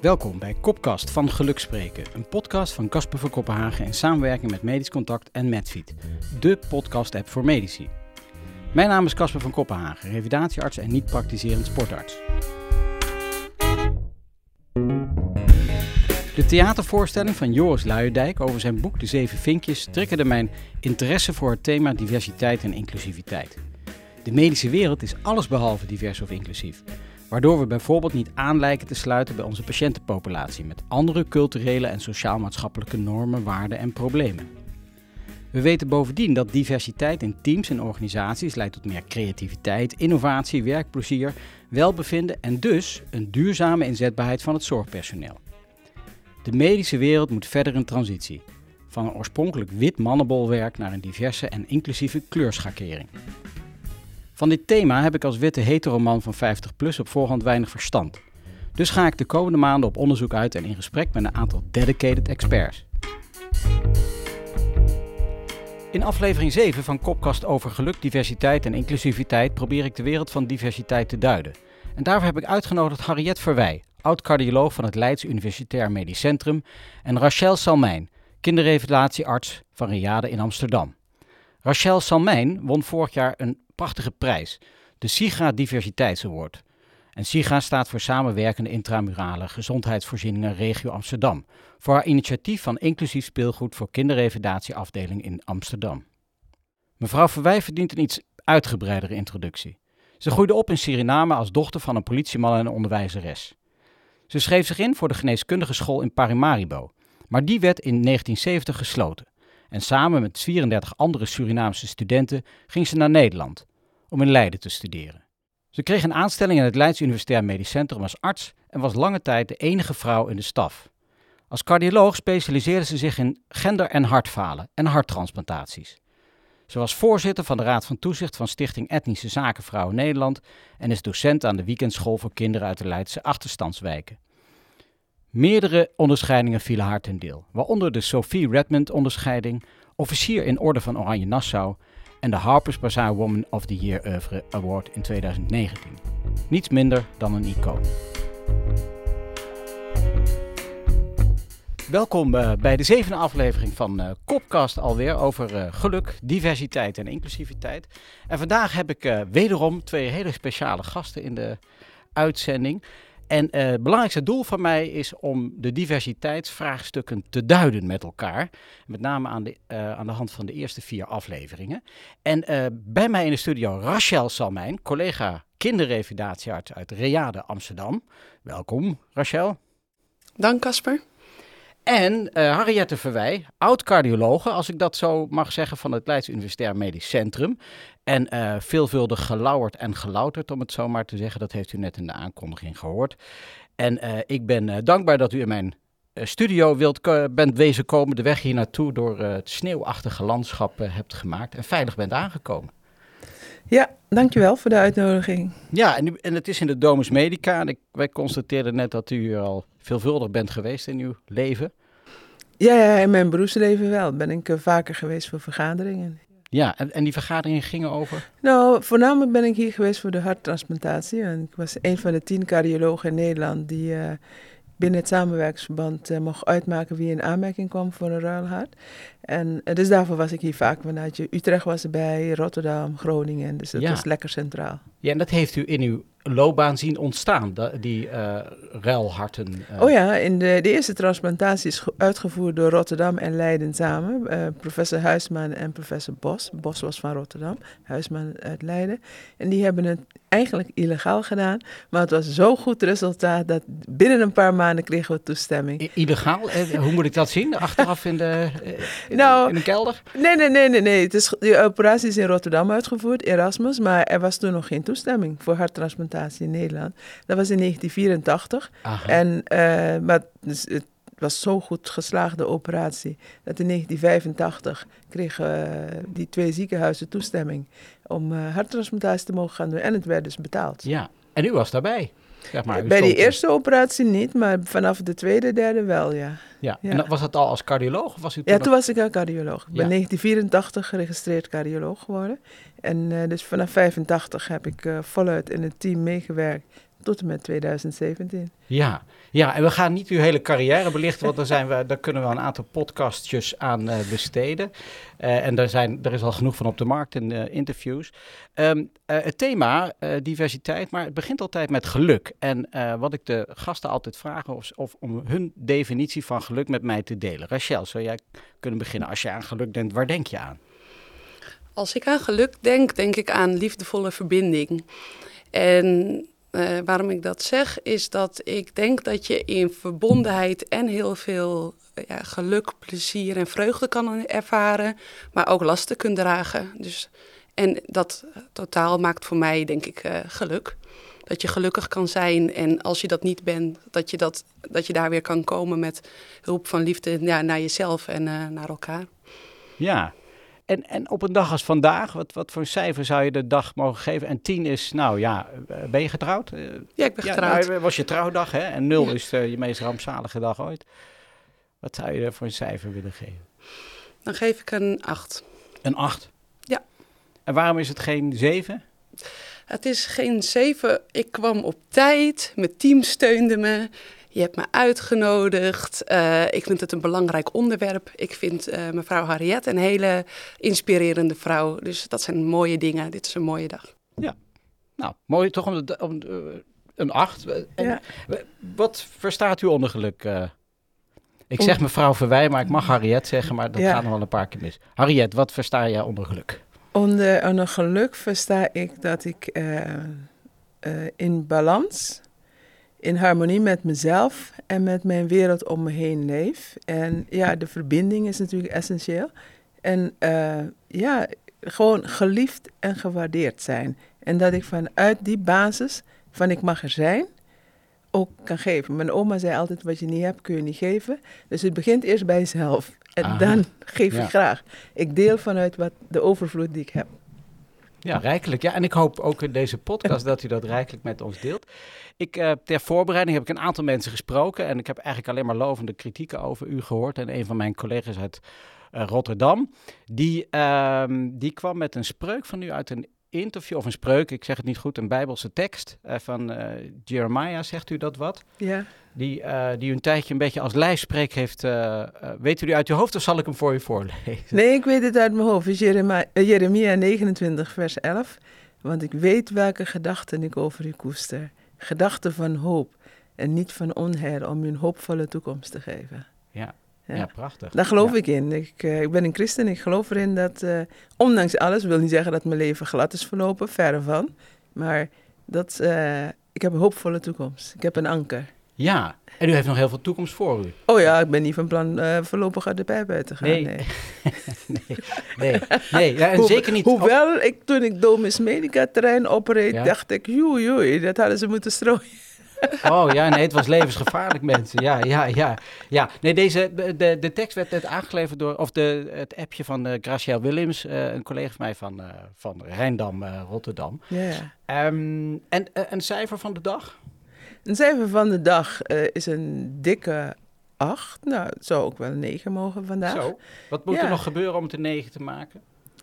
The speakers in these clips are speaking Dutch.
Welkom bij Kopkast van Gelukspreken, een podcast van Casper van Kopenhagen in samenwerking met Medisch Contact en Medfeed, de podcast-app voor medici. Mijn naam is Casper van Kopenhagen, revalidatiearts en niet-praktiserend sportarts. De theatervoorstelling van Joris Luijendijk over zijn boek De Zeven Vinkjes triggerde mijn interesse voor het thema diversiteit en inclusiviteit. De medische wereld is allesbehalve divers of inclusief, waardoor we bijvoorbeeld niet aan lijken te sluiten bij onze patiëntenpopulatie met andere culturele en sociaal-maatschappelijke normen, waarden en problemen. We weten bovendien dat diversiteit in teams en organisaties leidt tot meer creativiteit, innovatie, werkplezier, welbevinden en dus een duurzame inzetbaarheid van het zorgpersoneel. De medische wereld moet verder in transitie. Van een oorspronkelijk wit mannenbolwerk naar een diverse en inclusieve kleurschakering. Van dit thema heb ik als witte heteroman van 50 plus op voorhand weinig verstand. Dus ga ik de komende maanden op onderzoek uit en in gesprek met een aantal dedicated experts. In aflevering 7 van Kopkast over geluk, diversiteit en inclusiviteit probeer ik de wereld van diversiteit te duiden. En daarvoor heb ik uitgenodigd Harriet Verwij, oud-cardioloog van het Leids Universitair Medisch Centrum, en Rachel Salmijn, kinderrevelatiearts van Riade in Amsterdam. Rachel Salmijn won vorig jaar een prachtige prijs, de SIGA Diversiteitsaward. En SIGA staat voor Samenwerkende Intramurale Gezondheidsvoorzieningen Regio Amsterdam, voor haar initiatief van inclusief speelgoed voor kinderrevedatieafdeling in Amsterdam. Mevrouw Verwij verdient een iets uitgebreidere introductie. Ze groeide op in Suriname als dochter van een politieman en een onderwijzeres. Ze schreef zich in voor de geneeskundige school in Paramaribo, maar die werd in 1970 gesloten. En samen met 34 andere Surinaamse studenten ging ze naar Nederland om in Leiden te studeren. Ze kreeg een aanstelling in het Leids Universitair Medisch Centrum als arts en was lange tijd de enige vrouw in de staf. Als cardioloog specialiseerde ze zich in gender- en hartfalen en harttransplantaties. Ze was voorzitter van de Raad van Toezicht van Stichting Etnische Zaken Vrouwen Nederland en is docent aan de weekendschool voor kinderen uit de Leidse achterstandswijken. Meerdere onderscheidingen vielen haar ten deel, waaronder de Sophie Redmond onderscheiding, officier in Orde van Oranje Nassau en de Harper's Bazaar Woman of the Year Oeuvre Award in 2019. Niets minder dan een icoon. Welkom uh, bij de zevende aflevering van uh, Kopcast alweer over uh, geluk, diversiteit en inclusiviteit. En vandaag heb ik wederom twee hele speciale gasten in de uitzending. En het belangrijkste doel van mij is om de diversiteitsvraagstukken te duiden met elkaar. Met name aan de, aan de hand van de eerste vier afleveringen. En bij mij in de studio Rachel Salmijn, collega kinderrevalidatiearts uit Reade Amsterdam. Welkom Rachel. Dank Casper. En Harriette Verwij, oud-cardiologe, als ik dat zo mag zeggen, van het Leids Universitair Medisch Centrum. En uh, veelvuldig gelauwerd en gelouterd, om het zo maar te zeggen. Dat heeft u net in de aankondiging gehoord. En uh, ik ben dankbaar dat u in mijn studio wilt, bent wezen komen, de weg hier naartoe door het sneeuwachtige landschap hebt gemaakt en veilig bent aangekomen. Ja, dankjewel voor de uitnodiging. Ja, en, en het is in de Domus Medica. En ik, wij constateerden net dat u al veelvuldig bent geweest in uw leven. Ja, ja in mijn beroepsleven wel. Ben ik vaker geweest voor vergaderingen. Ja, en, en die vergaderingen gingen over? Nou, voornamelijk ben ik hier geweest voor de harttransplantatie. En ik was een van de tien cardiologen in Nederland die uh, binnen het samenwerkingsverband uh, mocht uitmaken wie in aanmerking kwam voor een ruilhart. En uh, dus daarvoor was ik hier vaak vanuit Utrecht was erbij, Rotterdam, Groningen. Dus dat was lekker centraal. Ja, en dat heeft u in uw loopbaan zien ontstaan, die uh, ruilharten? Uh... Oh ja, in de, de, eerste transplantatie is uitgevoerd door Rotterdam en Leiden samen. Uh, professor Huisman en professor Bos. Bos was van Rotterdam, Huisman uit Leiden. En die hebben het eigenlijk illegaal gedaan. Maar het was zo'n goed resultaat dat binnen een paar maanden kregen we toestemming. I illegaal? Hoe moet ik dat zien? Achteraf in de, in, nou, in de kelder? Nee, nee, nee, nee. nee. Het is, de operatie is in Rotterdam uitgevoerd, Erasmus. Maar er was toen nog geen toestemming voor harttransplantatie in Nederland. Dat was in 1984. En, uh, maar dus het was zo'n goed geslaagde operatie dat in 1985 kregen uh, die twee ziekenhuizen toestemming om uh, harttransplantatie te mogen gaan doen. En het werd dus betaald. Ja, en u was daarbij? Zeg maar, Bij die eerste operatie niet, maar vanaf de tweede, derde wel, ja. Ja, en was dat al als cardioloog? Of was u ja, toen was ik al cardioloog. Ik ben 1984 geregistreerd cardioloog geworden. En uh, dus vanaf 85 heb ik uh, voluit in het team meegewerkt tot en met 2017. Ja, ja, en we gaan niet uw hele carrière belichten, want daar, zijn we, daar kunnen we een aantal podcastjes aan uh, besteden. Uh, en daar, zijn, er is al genoeg van op de markt in uh, interviews. Um, het thema diversiteit, maar het begint altijd met geluk. En wat ik de gasten altijd vraag, of, of, om hun definitie van geluk met mij te delen. Rachel, zou jij kunnen beginnen? Als je aan geluk denkt, waar denk je aan? Als ik aan geluk denk, denk ik aan liefdevolle verbinding. En uh, waarom ik dat zeg, is dat ik denk dat je in verbondenheid en heel veel ja, geluk, plezier en vreugde kan ervaren, maar ook lasten kunt dragen. Dus, en dat totaal maakt voor mij, denk ik, geluk. Dat je gelukkig kan zijn en als je dat niet bent, dat je, dat, dat je daar weer kan komen met hulp van liefde ja, naar jezelf en naar elkaar. Ja, en, en op een dag als vandaag, wat, wat voor cijfer zou je de dag mogen geven? En tien is, nou ja, eh, ben je getrouwd? Eh, ja, ik ben getrouwd. Nou, was je trouwdag, hè? En nul is uh, je meest rampzalige dag ooit. Wat zou je er voor een cijfer willen geven? Dan geef ik een acht. Een acht? Ja. En waarom is het geen zeven? Het is geen zeven. Ik kwam op tijd, mijn team steunde me. Je hebt me uitgenodigd. Uh, ik vind het een belangrijk onderwerp. Ik vind uh, mevrouw Harriet een hele inspirerende vrouw. Dus dat zijn mooie dingen. Dit is een mooie dag. Ja, nou, mooi toch om, om uh, een acht. En ja. Wat verstaat u onder geluk? ik zeg mevrouw Verwij, maar ik mag Harriet zeggen, maar dat ja. gaat nog wel een paar keer mis. Harriet, wat versta jij onder geluk? Onder, onder geluk versta ik dat ik in balans in harmonie met mezelf en met mijn wereld om me heen leef. En ja, de verbinding is natuurlijk essentieel. En uh, ja, gewoon geliefd en gewaardeerd zijn. En dat ik vanuit die basis van ik mag er zijn, ook kan geven. Mijn oma zei altijd, wat je niet hebt, kun je niet geven. Dus het begint eerst bij jezelf. En dan geef je graag. Ik deel vanuit wat de overvloed die ik heb. Ja, rijkelijk. Ja, en ik hoop ook in deze podcast dat u dat rijkelijk met ons deelt. Ik, uh, ter voorbereiding heb ik een aantal mensen gesproken en ik heb eigenlijk alleen maar lovende kritieken over u gehoord. En een van mijn collega's uit uh, Rotterdam, die, uh, die kwam met een spreuk van u uit een interview, of een spreuk, ik zeg het niet goed, een bijbelse tekst uh, van Jeremiah, zegt u dat wat? Ja. Die, die u een tijdje een beetje als lijfspreek heeft. weet u die uit uw hoofd of zal ik hem voor u voorlezen? Nee, ik weet het uit mijn hoofd. Is Jeremia, Jeremia 29, vers 11. Want ik weet welke gedachten ik over u koester gedachten van hoop en niet van onheil om je een hoopvolle toekomst te geven. Ja, ja. ja prachtig. Daar geloof ik in. Ik, uh, ik ben een christen ik geloof erin dat, uh, ondanks alles, wil niet zeggen dat mijn leven glad is verlopen, verre van. Maar dat, uh, ik heb een hoopvolle toekomst. Ik heb een anker. Ja, en u heeft nog heel veel toekomst voor u. Oh ja, ik ben niet van plan uh, voorlopig uit de pijp uit te gaan. Nee, nee, nee. nee. Ja, en zeker niet. Hoewel, ik, toen ik Domus Medica terrein opreed, ja? dacht ik, joei, joei, dat hadden ze moeten strooien. Oh ja, nee, het was levensgevaarlijk, mensen. Ja, ja, ja. ja. Nee, deze, de, de tekst werd net aangeleverd door, of de, het appje van uh, Graciel Willems, uh, een collega van mij van, uh, van Rijndam, Rotterdam. Ja. Um, en een cijfer van de dag? Een cijfer van de dag is een dikke 8. Nou, het zou ook wel een 9 mogen vandaag. Zo. Wat moet ja. er nog gebeuren om het een 9 te maken?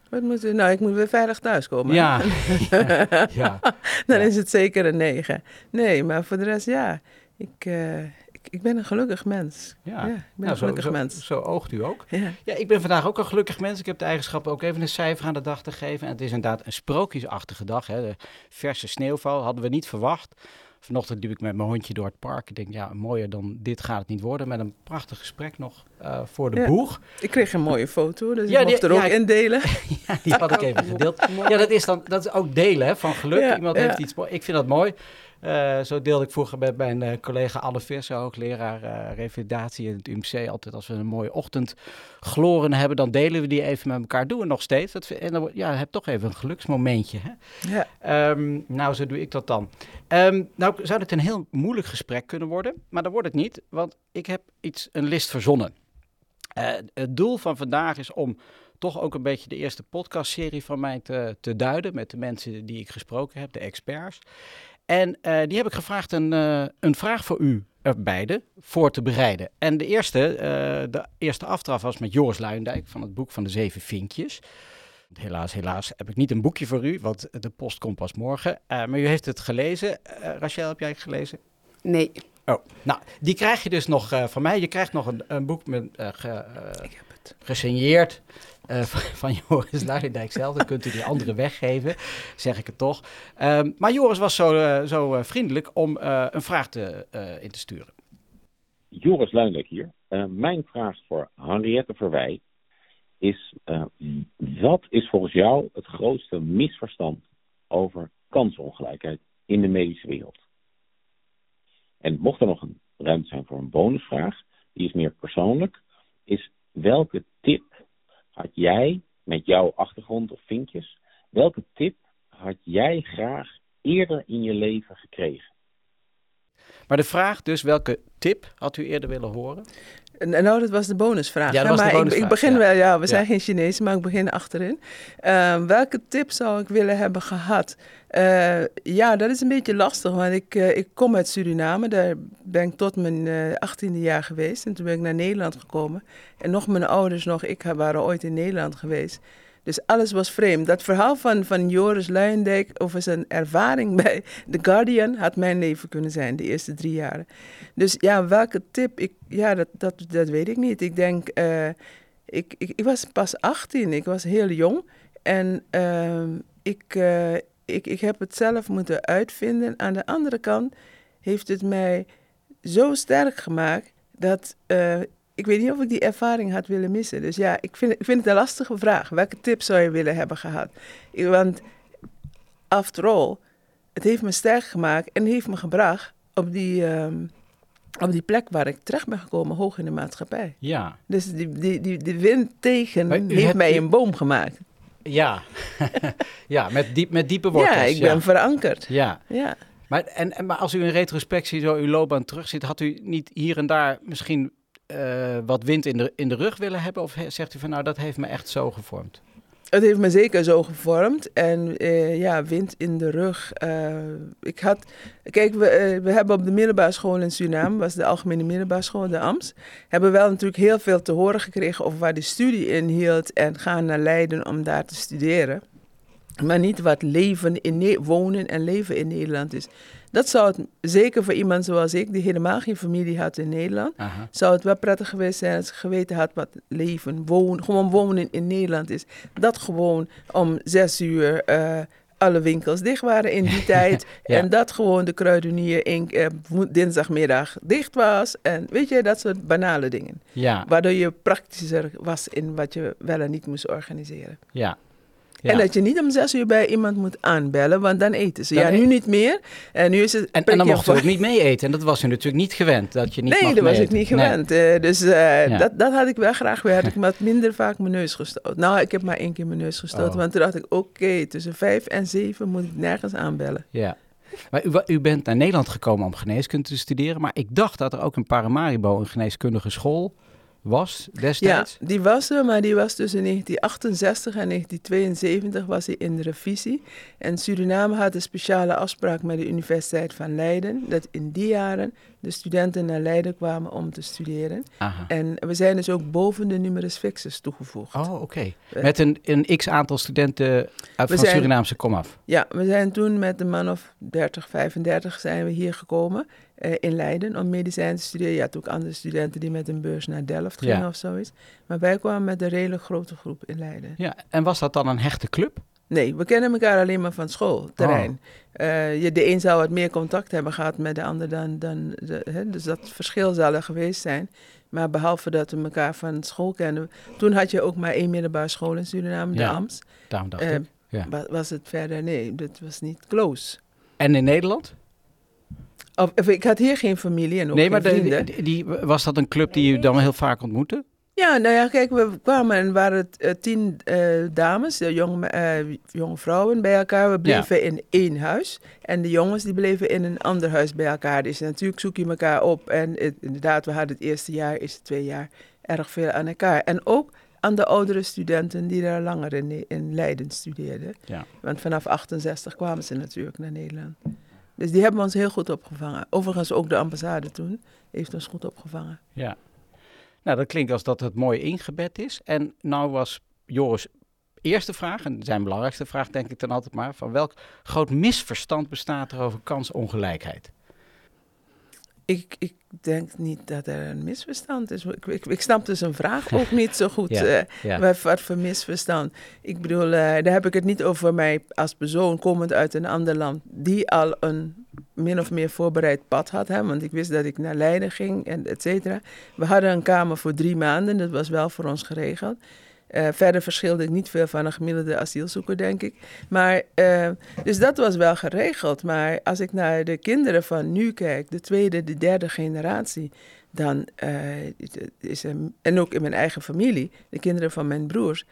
Wat moet nou, ik moet weer veilig thuiskomen. Ja. ja. ja. Dan is het zeker een 9. Nee, maar voor de rest, ja. Ik, uh, ik, ik, ben een gelukkig mens. Ja, ja ik ben nou, een gelukkig zo, mens. Zo, zo oogt u ook. Ja. ja, ik ben vandaag ook een gelukkig mens. Ik heb de eigenschap ook even een cijfer aan de dag te geven. En het is inderdaad een sprookjesachtige dag. Hè. De verse sneeuwval hadden we niet verwacht. Vanochtend liep ik met mijn hondje door het park. Ik denk, ja, mooier dan dit gaat het niet worden. Met een prachtig gesprek nog uh, voor de ja, boeg. Ik kreeg een mooie foto, dus ja, ik mocht die, er ook ja, in delen. ja, die had ik even gedeeld. Ja, dat is dan dat is ook delen hè, van geluk. Iemand heeft iets Ik vind dat mooi. Uh, zo deelde ik vroeger met mijn uh, collega Alle Visser, hoogleraar uh, revalidatie in het UMC. Altijd als we een mooie ochtend gloren hebben, dan delen we die even met elkaar. Doen we nog steeds. Dat, en dan ja, heb toch even een geluksmomentje. Hè? Ja. Um, nou, zo doe ik dat dan. Um, nou, zou dit een heel moeilijk gesprek kunnen worden, maar dat wordt het niet, want ik heb iets, een list verzonnen. het doel van vandaag is om toch ook een beetje de eerste podcastserie van mij te, te duiden met de mensen die ik gesproken heb, de experts. En uh, die heb ik gevraagd een, uh, een vraag voor u beiden voor te bereiden. En de eerste, uh, de eerste aftraf was met Joris Luindijk van het boek van de Zeven Vinkjes. Helaas, helaas heb ik niet een boekje voor u, want de post komt pas morgen. maar u heeft het gelezen. Rachel, heb jij het gelezen? Nee. Oh, nou, die krijg je dus nog van mij. Je krijgt nog een, een boek met, ge, gesigneerd uh, van Joris Luijendijk zelf. Dan kunt u die andere weggeven, zeg ik het toch. Um, maar Joris was zo, zo uh, vriendelijk om een vraag te, in te sturen. Joris Luijendijk hier. mijn vraag voor Henriette Verwij is: wat is volgens jou het grootste misverstand over kansongelijkheid in de medische wereld? En mocht er nog een ruimte zijn voor een bonusvraag, die is meer persoonlijk, is welke tip had jij met jouw achtergrond of vinkjes, welke tip had jij graag eerder in je leven gekregen? Maar de vraag dus, welke tip had u eerder willen horen? Nou, dat was de bonusvraag. Ja, dat was maar de bonusvraag, ik, ik, begin wel, ja, we zijn geen Chinezen, maar ik begin achterin. Uh, welke tip zou ik willen hebben gehad? Uh, ja, dat is een beetje lastig, want ik, uh, ik kom uit Suriname. Daar ben ik tot mijn achttiende jaar geweest. En toen ben ik naar Nederland gekomen. En nog mijn ouders nog, ik waren ooit in Nederland geweest. Dus alles was vreemd. Dat verhaal van, van Joris Luijendijk over zijn ervaring bij The Guardian had mijn leven kunnen zijn, de eerste drie jaren. Dus ja, welke tip? Ik, ja, dat, dat, dat weet ik niet. Ik denk, uh, ik, ik, was pas 18, ik was heel jong. En uh, ik, uh, ik, ik heb het zelf moeten uitvinden. Aan de andere kant heeft het mij zo sterk gemaakt dat uh, ik weet niet of ik die ervaring had willen missen. Dus ja, ik vind, ik vind het een lastige vraag. Welke tips zou je willen hebben gehad? Want, after all, het heeft me sterk gemaakt en heeft me gebracht op die, um, op die plek waar ik terecht ben gekomen, hoog in de maatschappij. Ja. Dus die, die, die, die wind tegen heeft hebt, mij een boom gemaakt. Ja, ja met, diep, met diepe wortels. Ja, ik ben verankerd. Ja. ja. Maar, en, en, maar als u in retrospectie zo uw loopbaan terugziet, had u niet hier en daar misschien uh, wat wind in de, in de rug willen hebben? Of zegt u van nou, dat heeft me echt zo gevormd? Het heeft me zeker zo gevormd. En uh, ja, wind in de rug. Uh, ik had. Kijk, we, we hebben op de middelbare school in Suriname, was de algemene middelbare school, de AMS. Hebben wel natuurlijk heel veel te horen gekregen over waar de studie in hield. En gaan naar Leiden om daar te studeren. Maar niet wat leven in wonen en leven in Nederland is. Dat zou het zeker voor iemand zoals ik, die helemaal geen familie had in Nederland, Aha. zou het wel prettig geweest zijn als ik geweten had wat leven, wonen, gewoon wonen in Nederland is. Dat gewoon om zes uur uh, alle winkels dicht waren in die tijd. ja. En dat gewoon de kruidenier in, uh, dinsdagmiddag dicht was. En weet je, dat soort banale dingen. Ja. Waardoor je praktischer was in wat je wel en niet moest organiseren. Ja, en dat je niet om zes uur bij iemand moet aanbellen, want dan eten ze. ja, nu niet meer. En, nu is het en, en dan mocht je ook niet mee eten. En dat was u natuurlijk niet gewend, dat je niet Nee, dat was ik niet gewend. Nee. Uh, dus uh, ja. dat, dat had ik wel graag weer. Had ik wat minder vaak mijn neus gestoten. Nou, ik heb maar één keer mijn neus gestoten. Oh. Want toen dacht ik, oké, okay, tussen vijf en zeven moet ik nergens aanbellen. Ja. Maar u, u, bent naar Nederland gekomen om geneeskunde te studeren. Maar ik dacht dat er ook in Paramaribo een geneeskundige school was destijds? Ja, die was er, maar die was tussen 1968 en 1972 was hij in de revisie. En Suriname had een speciale afspraak met de Universiteit van Leiden, dat in die jaren de studenten naar Leiden kwamen om te studeren. Aha. En we zijn dus ook boven de numerus fixus toegevoegd. Oh, oké. Met een, een x-aantal studenten uit van zijn, Surinaamse komaf? Ja, we zijn toen met een man of 30, 35 zijn we hier gekomen uh, in Leiden om medicijn te studeren. Je had ook andere studenten die met een beurs naar Delft gingen ja. of zoiets. Maar wij kwamen met een redelijk grote groep in Leiden. Ja, en was dat dan een hechte club? Nee, we kennen elkaar alleen maar van schoolterrein. Oh. Uh, je, de een zou wat meer contact hebben gehad met de ander dan... dan de, hè, dus dat verschil zal er geweest zijn. Maar behalve dat we elkaar van school kennen... Toen had je ook maar één middelbare school in Suriname, ja, de AMS. daarom dacht uh, ik. Ja. Was het verder? Nee, dat was niet close. En in Nederland? Of, of, ik had hier geen familie en ook nee, maar geen vrienden. Die, die, was dat een club die je dan heel vaak ontmoette? Ja, nou ja, kijk, we kwamen en waren het uh, tien uh, dames, jonge, uh, jonge vrouwen bij elkaar. We bleven ja. in één huis. En de jongens die bleven in een ander huis bij elkaar. Dus natuurlijk zoek je elkaar op. En het, inderdaad, we hadden het eerste jaar, eerste twee jaar erg veel aan elkaar. En ook aan de oudere studenten die daar langer in, in Leiden studeerden. Ja. Want vanaf 68 kwamen ze natuurlijk naar Nederland. Dus die hebben ons heel goed opgevangen. Overigens ook de ambassade toen heeft ons goed opgevangen. Ja. Nou, dat klinkt als dat het mooi ingebed is. En nou was Joris eerste vraag, en zijn belangrijkste vraag denk ik dan altijd maar, van welk groot misverstand bestaat er over kansongelijkheid? Ik, ik denk niet dat er een misverstand is. Ik, ik, ik snap dus een vraag ook niet zo goed. ja, uh, Wat voor misverstand? Ik bedoel, uh, daar heb ik het niet over mij als persoon komend uit een ander land... die al een min of meer voorbereid pad had. Hè? Want ik wist dat ik naar Leiden ging en et cetera. We hadden een kamer voor drie maanden. Dat was wel voor ons geregeld. Uh, verder verschilde ik niet veel van een gemiddelde asielzoeker, denk ik. Maar, uh, dus dat was wel geregeld. Maar als ik naar de kinderen van nu kijk, de tweede, de derde generatie, dan uh, is er, en ook in mijn eigen familie, de kinderen van mijn broers,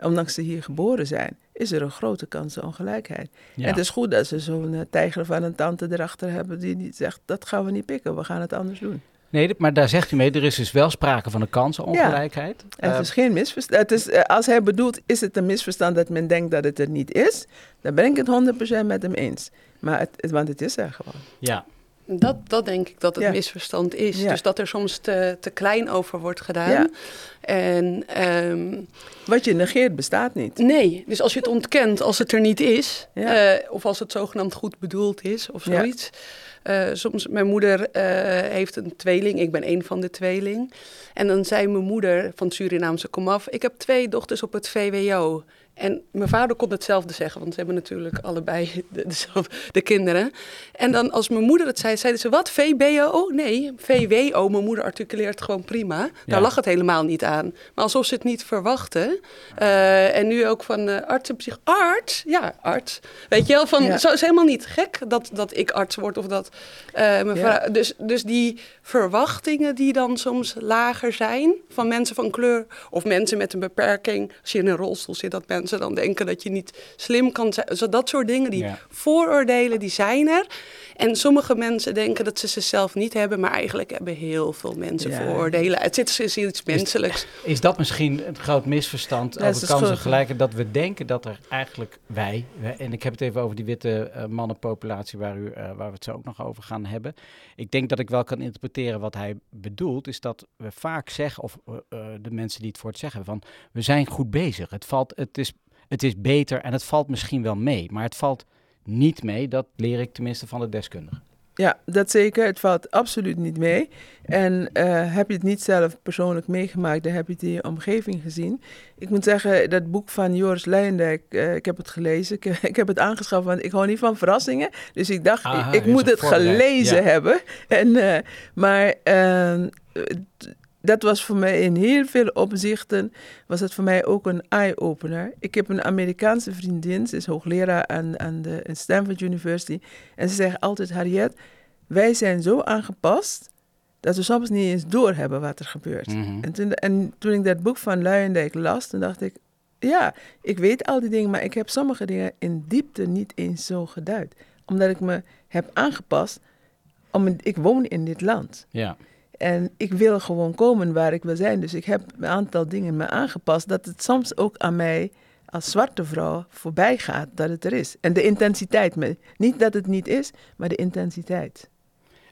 ondanks ze hier geboren zijn, is er een grote kansenongelijkheid. Ja. En het is goed dat ze zo'n tijger van een tante erachter hebben die, die zegt, dat gaan we niet pikken, we gaan het anders doen. Nee, maar daar zegt u mee, er is dus wel sprake van een kansenongelijkheid. Ja, het is geen misverstand. Het is, als hij bedoelt, is het een misverstand dat men denkt dat het er niet is, dan ben ik het 100% met hem eens. Maar het, want het is er gewoon. Ja. Dat, dat denk ik dat het ja. misverstand is. Ja. Dus dat er soms te, te klein over wordt gedaan. Ja. En, um, Wat je negeert bestaat niet. Nee, dus als je het ontkent als het er niet is, uh, of als het zogenaamd goed bedoeld is of zoiets. Uh, soms, mijn moeder uh, heeft een tweeling, ik ben een van de tweeling. En dan zei mijn moeder van Surinaamse komaf, ik heb twee dochters op het VWO. En mijn vader kon hetzelfde zeggen, want ze hebben natuurlijk allebei de, de, de, kinderen. En dan als mijn moeder het zei, zeiden ze, wat, VBO? Nee, VWO. Mijn moeder articuleert gewoon prima. Daar ja. lag het helemaal niet aan. Maar alsof ze het niet verwachten. Uh, en nu ook van uh, arts en psych... Arts? Ja, arts. Weet je wel, van, ja. zo is helemaal niet gek dat, dat ik arts word of dat... Uh, mijn ja. dus, dus die verwachtingen die dan soms lager zijn van mensen van kleur... of mensen met een beperking, als je in een rolstoel zit, dat mensen dan denken dat je niet slim kan zijn. Zo dat soort dingen, die ja. vooroordelen, die zijn er. En sommige mensen denken dat ze ze zelf niet hebben, maar eigenlijk hebben heel veel mensen ja. vooroordelen. Het zit is iets menselijks. Is, is dat misschien een groot misverstand ja, over kansengelijkheid? Dat we denken dat er eigenlijk wij, en ik heb het even over die witte uh, mannenpopulatie waar, u, uh, waar we het zo ook nog over gaan hebben. Ik denk dat ik wel kan interpreteren wat hij bedoelt, is dat we vaak zeggen, of uh, de mensen die het voor het zeggen, van we zijn goed bezig. Het, valt, het, is, het is beter en het valt misschien wel mee, maar het valt niet mee. Dat leer ik tenminste van de deskundigen. Ja, dat zeker. Het valt absoluut niet mee. En uh, heb je het niet zelf persoonlijk meegemaakt, dan heb je het in je omgeving gezien. Ik moet zeggen, dat boek van Joris Leijendijk, uh, ik heb het gelezen. Ik, ik, heb het aangeschaft, want ik hou niet van verrassingen. Dus ik dacht, Aha, ik, ik moet het gelezen ja. hebben. En, uh, maar dat was voor mij in heel veel opzichten, was het voor mij ook een eye-opener. Ik heb een Amerikaanse vriendin, ze is hoogleraar aan, aan de Stanford University. En ze zegt altijd, Harriet, wij zijn zo aangepast dat we soms niet eens doorhebben wat er gebeurt. Mm -hmm. en, toen, en toen ik dat boek van Luijendijk las, toen dacht ik, ja, ik weet al die dingen, maar ik heb sommige dingen in diepte niet eens zo geduid. Omdat ik me heb aangepast, om, ik woon in dit land. Ja. En ik wil gewoon komen waar ik wil zijn. Dus ik heb een aantal dingen me aangepast. Dat het soms ook aan mij als zwarte vrouw voorbij gaat dat het er is. En de intensiteit. Niet dat het niet is, maar de intensiteit.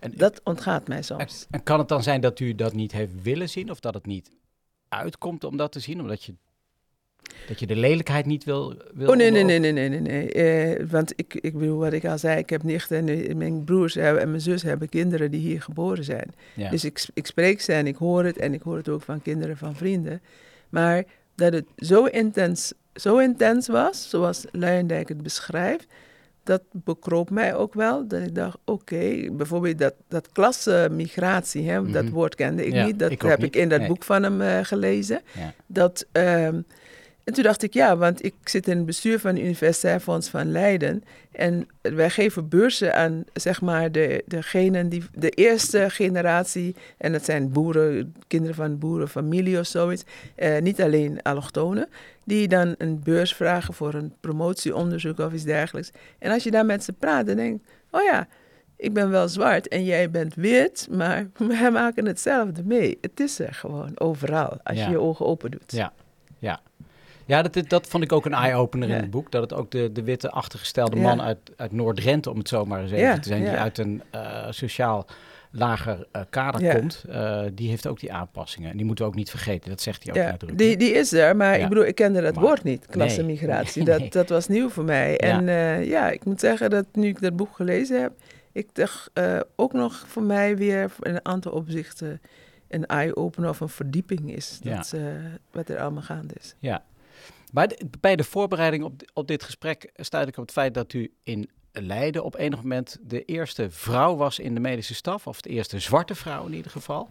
En, dat ontgaat mij soms. En, en kan het dan zijn dat u dat niet heeft willen zien? Of dat het niet uitkomt om dat te zien? Omdat je dat je de lelijkheid niet wil... wil oh, nee, nee, nee, nee, nee, nee. nee. Uh, want ik, ik bedoel, wat ik al zei, ik heb nichten en mijn broers en mijn zus hebben kinderen die hier geboren zijn. Ja. Dus ik, ik spreek ze en ik hoor het en ik hoor het ook van kinderen van vrienden. Maar dat het zo intens, zo intens was, zoals Luijendijk het beschrijft, dat bekroop mij ook wel. Dat ik dacht, oké, okay, bijvoorbeeld dat, dat klassenmigratie, hè, mm -hmm. dat woord kende ik ja, niet. Dat ik heb niet. ik in dat nee. boek van hem uh, gelezen. Ja. Dat... Um, en toen dacht ik, ja, want ik zit in het bestuur van het Universitair Fonds van Leiden. En wij geven beurzen aan, zeg maar, de, degenen die, de eerste generatie. En dat zijn boeren, kinderen van boerenfamilie of zoiets. Eh, niet alleen allochtonen. Die dan een beurs vragen voor een promotieonderzoek of iets dergelijks. En als je daar met ze praat, dan denk ik, oh ja, ik ben wel zwart en jij bent wit, maar wij maken hetzelfde mee. Het is er gewoon overal, als Ja. je je ogen open doet. Ja, ja. Ja, dat, dat vond ik ook een eye-opener in het boek. Dat het ook de, de witte achtergestelde man uit, uit Noord-Drenthe, om het zo maar eens even te zijn, die uit een eh, sociaal lager kader komt, die heeft ook die aanpassingen. En die moeten we ook niet vergeten, dat zegt hij ook ja. Die, die is er, maar ik bedoel, ik kende dat woord niet, klassenmigratie. Dat, dat was nieuw voor mij. En ja, ik moet zeggen dat nu ik dat boek gelezen heb, ik dacht ook nog voor mij weer in een aantal opzichten een eye-opener of een verdieping is. Dat, wat er allemaal gaande is. Ja, maar bij de voorbereiding op, op dit gesprek stuit ik op het feit dat u in Leiden op enig moment de eerste vrouw was in de medische staf, of de eerste zwarte vrouw in ieder geval.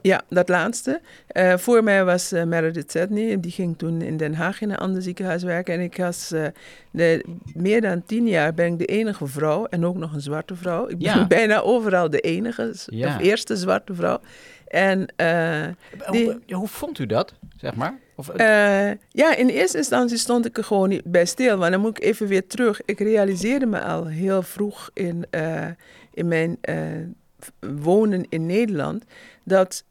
Ja, dat laatste. Uh, voor mij was uh, Meredith Sedney. Die ging toen in Den Haag in een ander ziekenhuis werken. En ik was uh, de, meer dan tien jaar ben ik de enige vrouw. En ook nog een zwarte vrouw. Ik ben ja. bijna overal de enige, ja. of eerste zwarte vrouw. En, die, hoe, hoe, vond u dat, zeg maar? Of, ja, in eerste instantie stond ik er gewoon niet bij stil. Maar dan moet ik even weer terug. Ik realiseerde me al heel vroeg in, in mijn wonen in Nederland dat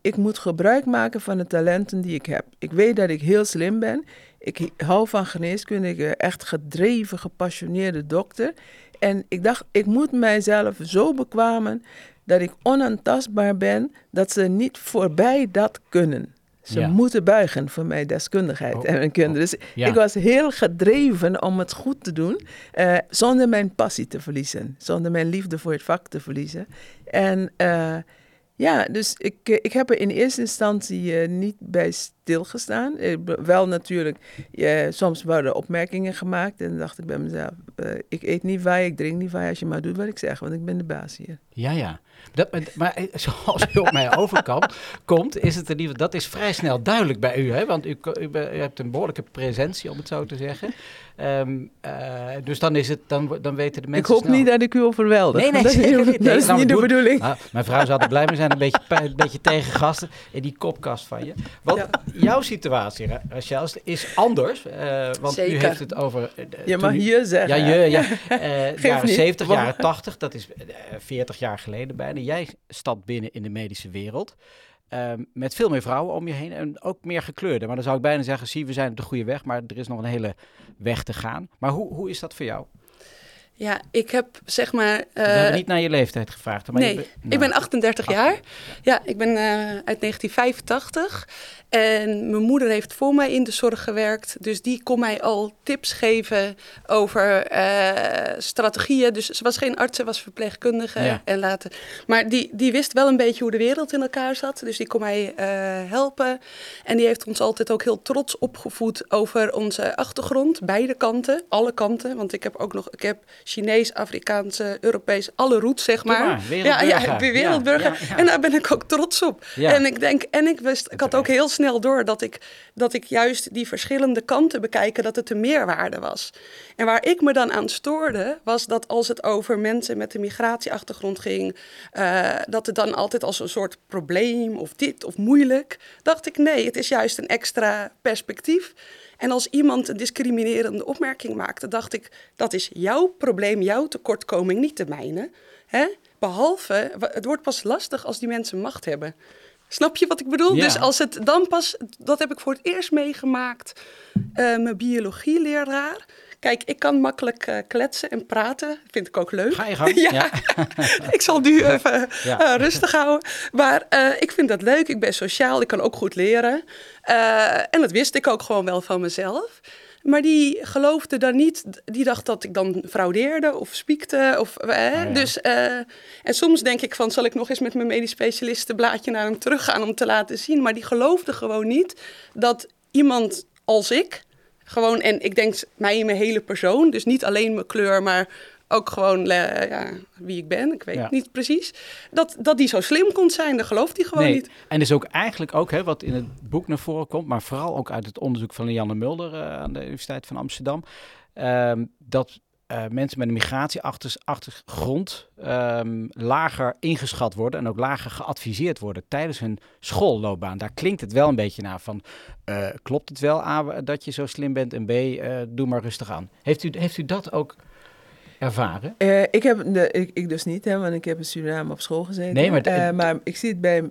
ik moet gebruik maken van de talenten die ik heb. Ik weet dat ik heel slim ben. Ik hou van geneeskunde. Ik ben echt gedreven, gepassioneerde dokter. En ik dacht, ik moet mijzelf zo bekwamen dat ik onaantastbaar ben, dat ze niet voorbij dat kunnen. Ze moeten buigen voor mijn deskundigheid oh, en mijn kunde. Oh, dus ik was heel gedreven om het goed te doen, uh, zonder mijn passie te verliezen, zonder mijn liefde voor het vak te verliezen. En uh, ja, dus ik, eh, ik heb er in eerste instantie uh, niet bij stilgestaan. Uh, wel natuurlijk, soms worden opmerkingen gemaakt en dacht ik bij mezelf, ik eet niet wij, ik drink niet wij, als je maar doet wat ik zeg, want ik ben de baas hier. Ja, ja. Dat, maar zoals u op mij overkomt, komt, is het in ieder geval, dat is vrij snel duidelijk bij u, hè? want u, u, u hebt een behoorlijke presentie, om het zo te zeggen. Um, uh, dus dan is het, dan, dan weten de mensen. Ik hoop niet dat ik u overweldig. Nee, nee, dat, is, niet, dat is niet de bedoeling. Ah, mijn vrouw zou er blij mee zijn, een beetje, een beetje tegengasten in die kopkast van je. Want ja. Jouw situatie, Rachel, is anders. Uh, want Zeker. u heeft het over. Uh, je mag je zeggen. Ja, je, ja. Uh, jaren 70, jaren 80, dat is 40 jaar geleden bijna. Jij stapt binnen in de medische wereld. Um, met veel meer vrouwen om je heen en ook meer gekleurde. Maar dan zou ik bijna zeggen, zie, we zijn op de goede weg, maar er is nog een hele weg te gaan. Maar hoe, hoe is dat voor jou? Ja, ik heb zeg maar. Uh, we hebben niet naar je leeftijd gevraagd. Maar nee, je, nou, ik ben 38 jaar. Ja, ik ben uh, uit 1985. En mijn moeder heeft voor mij in de zorg gewerkt. Dus die kon mij al tips geven over uh, strategieën. Dus ze was geen arts, ze was verpleegkundige. Ja. En later. Maar die, die wist wel een beetje hoe de wereld in elkaar zat. Dus die kon mij helpen. En die heeft ons altijd ook heel trots opgevoed over onze achtergrond. Beide kanten, alle kanten. Want ik heb ook nog, ik heb Chinees, Afrikaanse, Europees, alle roots zeg maar. maar wereldburger. Ja, ja, wereldburger. Ja, ja, en daar ben ik ook trots op. En ik denk, en ik wist, ik had ook heel snel door dat ik, dat ik juist die verschillende kanten bekijken, dat het een meerwaarde was. En waar ik me dan aan stoorde, was dat als het over mensen met een migratieachtergrond ging, uh, dat het dan altijd als een soort probleem of dit of moeilijk, dacht ik nee, het is juist een extra perspectief. En als iemand een discriminerende opmerking maakte, dacht ik, dat is jouw probleem, jouw tekortkoming, niet de mijne. Hè? Behalve, het wordt pas lastig als die mensen macht hebben. Snap je wat ik bedoel? Dus als het dan pas, dat heb ik voor het eerst meegemaakt, uh, mijn biologieleraar. Kijk, ik kan makkelijk uh, kletsen en praten. Vind ik ook leuk. Ga je gang. ja. ja. ik zal nu even uh, rustig houden. Maar ik vind dat leuk. Ik ben sociaal. Ik kan ook goed leren. en dat wist ik ook gewoon wel van mezelf. Maar die geloofde dan niet, die dacht dat ik dan fraudeerde of spiekte. Of, eh, oh ja. dus, en soms denk ik van, zal ik nog eens met mijn medisch specialistenblaadje naar hem teruggaan om te laten zien. Maar die geloofde gewoon niet dat iemand als ik, gewoon, en ik denk mij in mijn hele persoon, dus niet alleen mijn kleur, maar ook gewoon uh, ja, wie ik ben, ik weet ja. niet precies. Dat, dat die zo slim kon zijn, dat gelooft hij gewoon nee. niet. En is ook eigenlijk ook, hè, wat in het boek naar voren komt, maar vooral ook uit het onderzoek van Janne Mulder uh, aan de Universiteit van Amsterdam, uh, dat mensen met een migratieachtergrond um, lager ingeschat worden en ook lager geadviseerd worden tijdens hun schoolloopbaan. Daar klinkt het wel een beetje naar van, uh, klopt het wel A, dat je zo slim bent en B, uh, doe maar rustig aan. Heeft u, heeft u dat ook ervaren? Uh, ik heb de, ik, ik, dus niet, hè, want ik heb in Suriname op school gezeten. Nee, maar, maar ik zie het bij,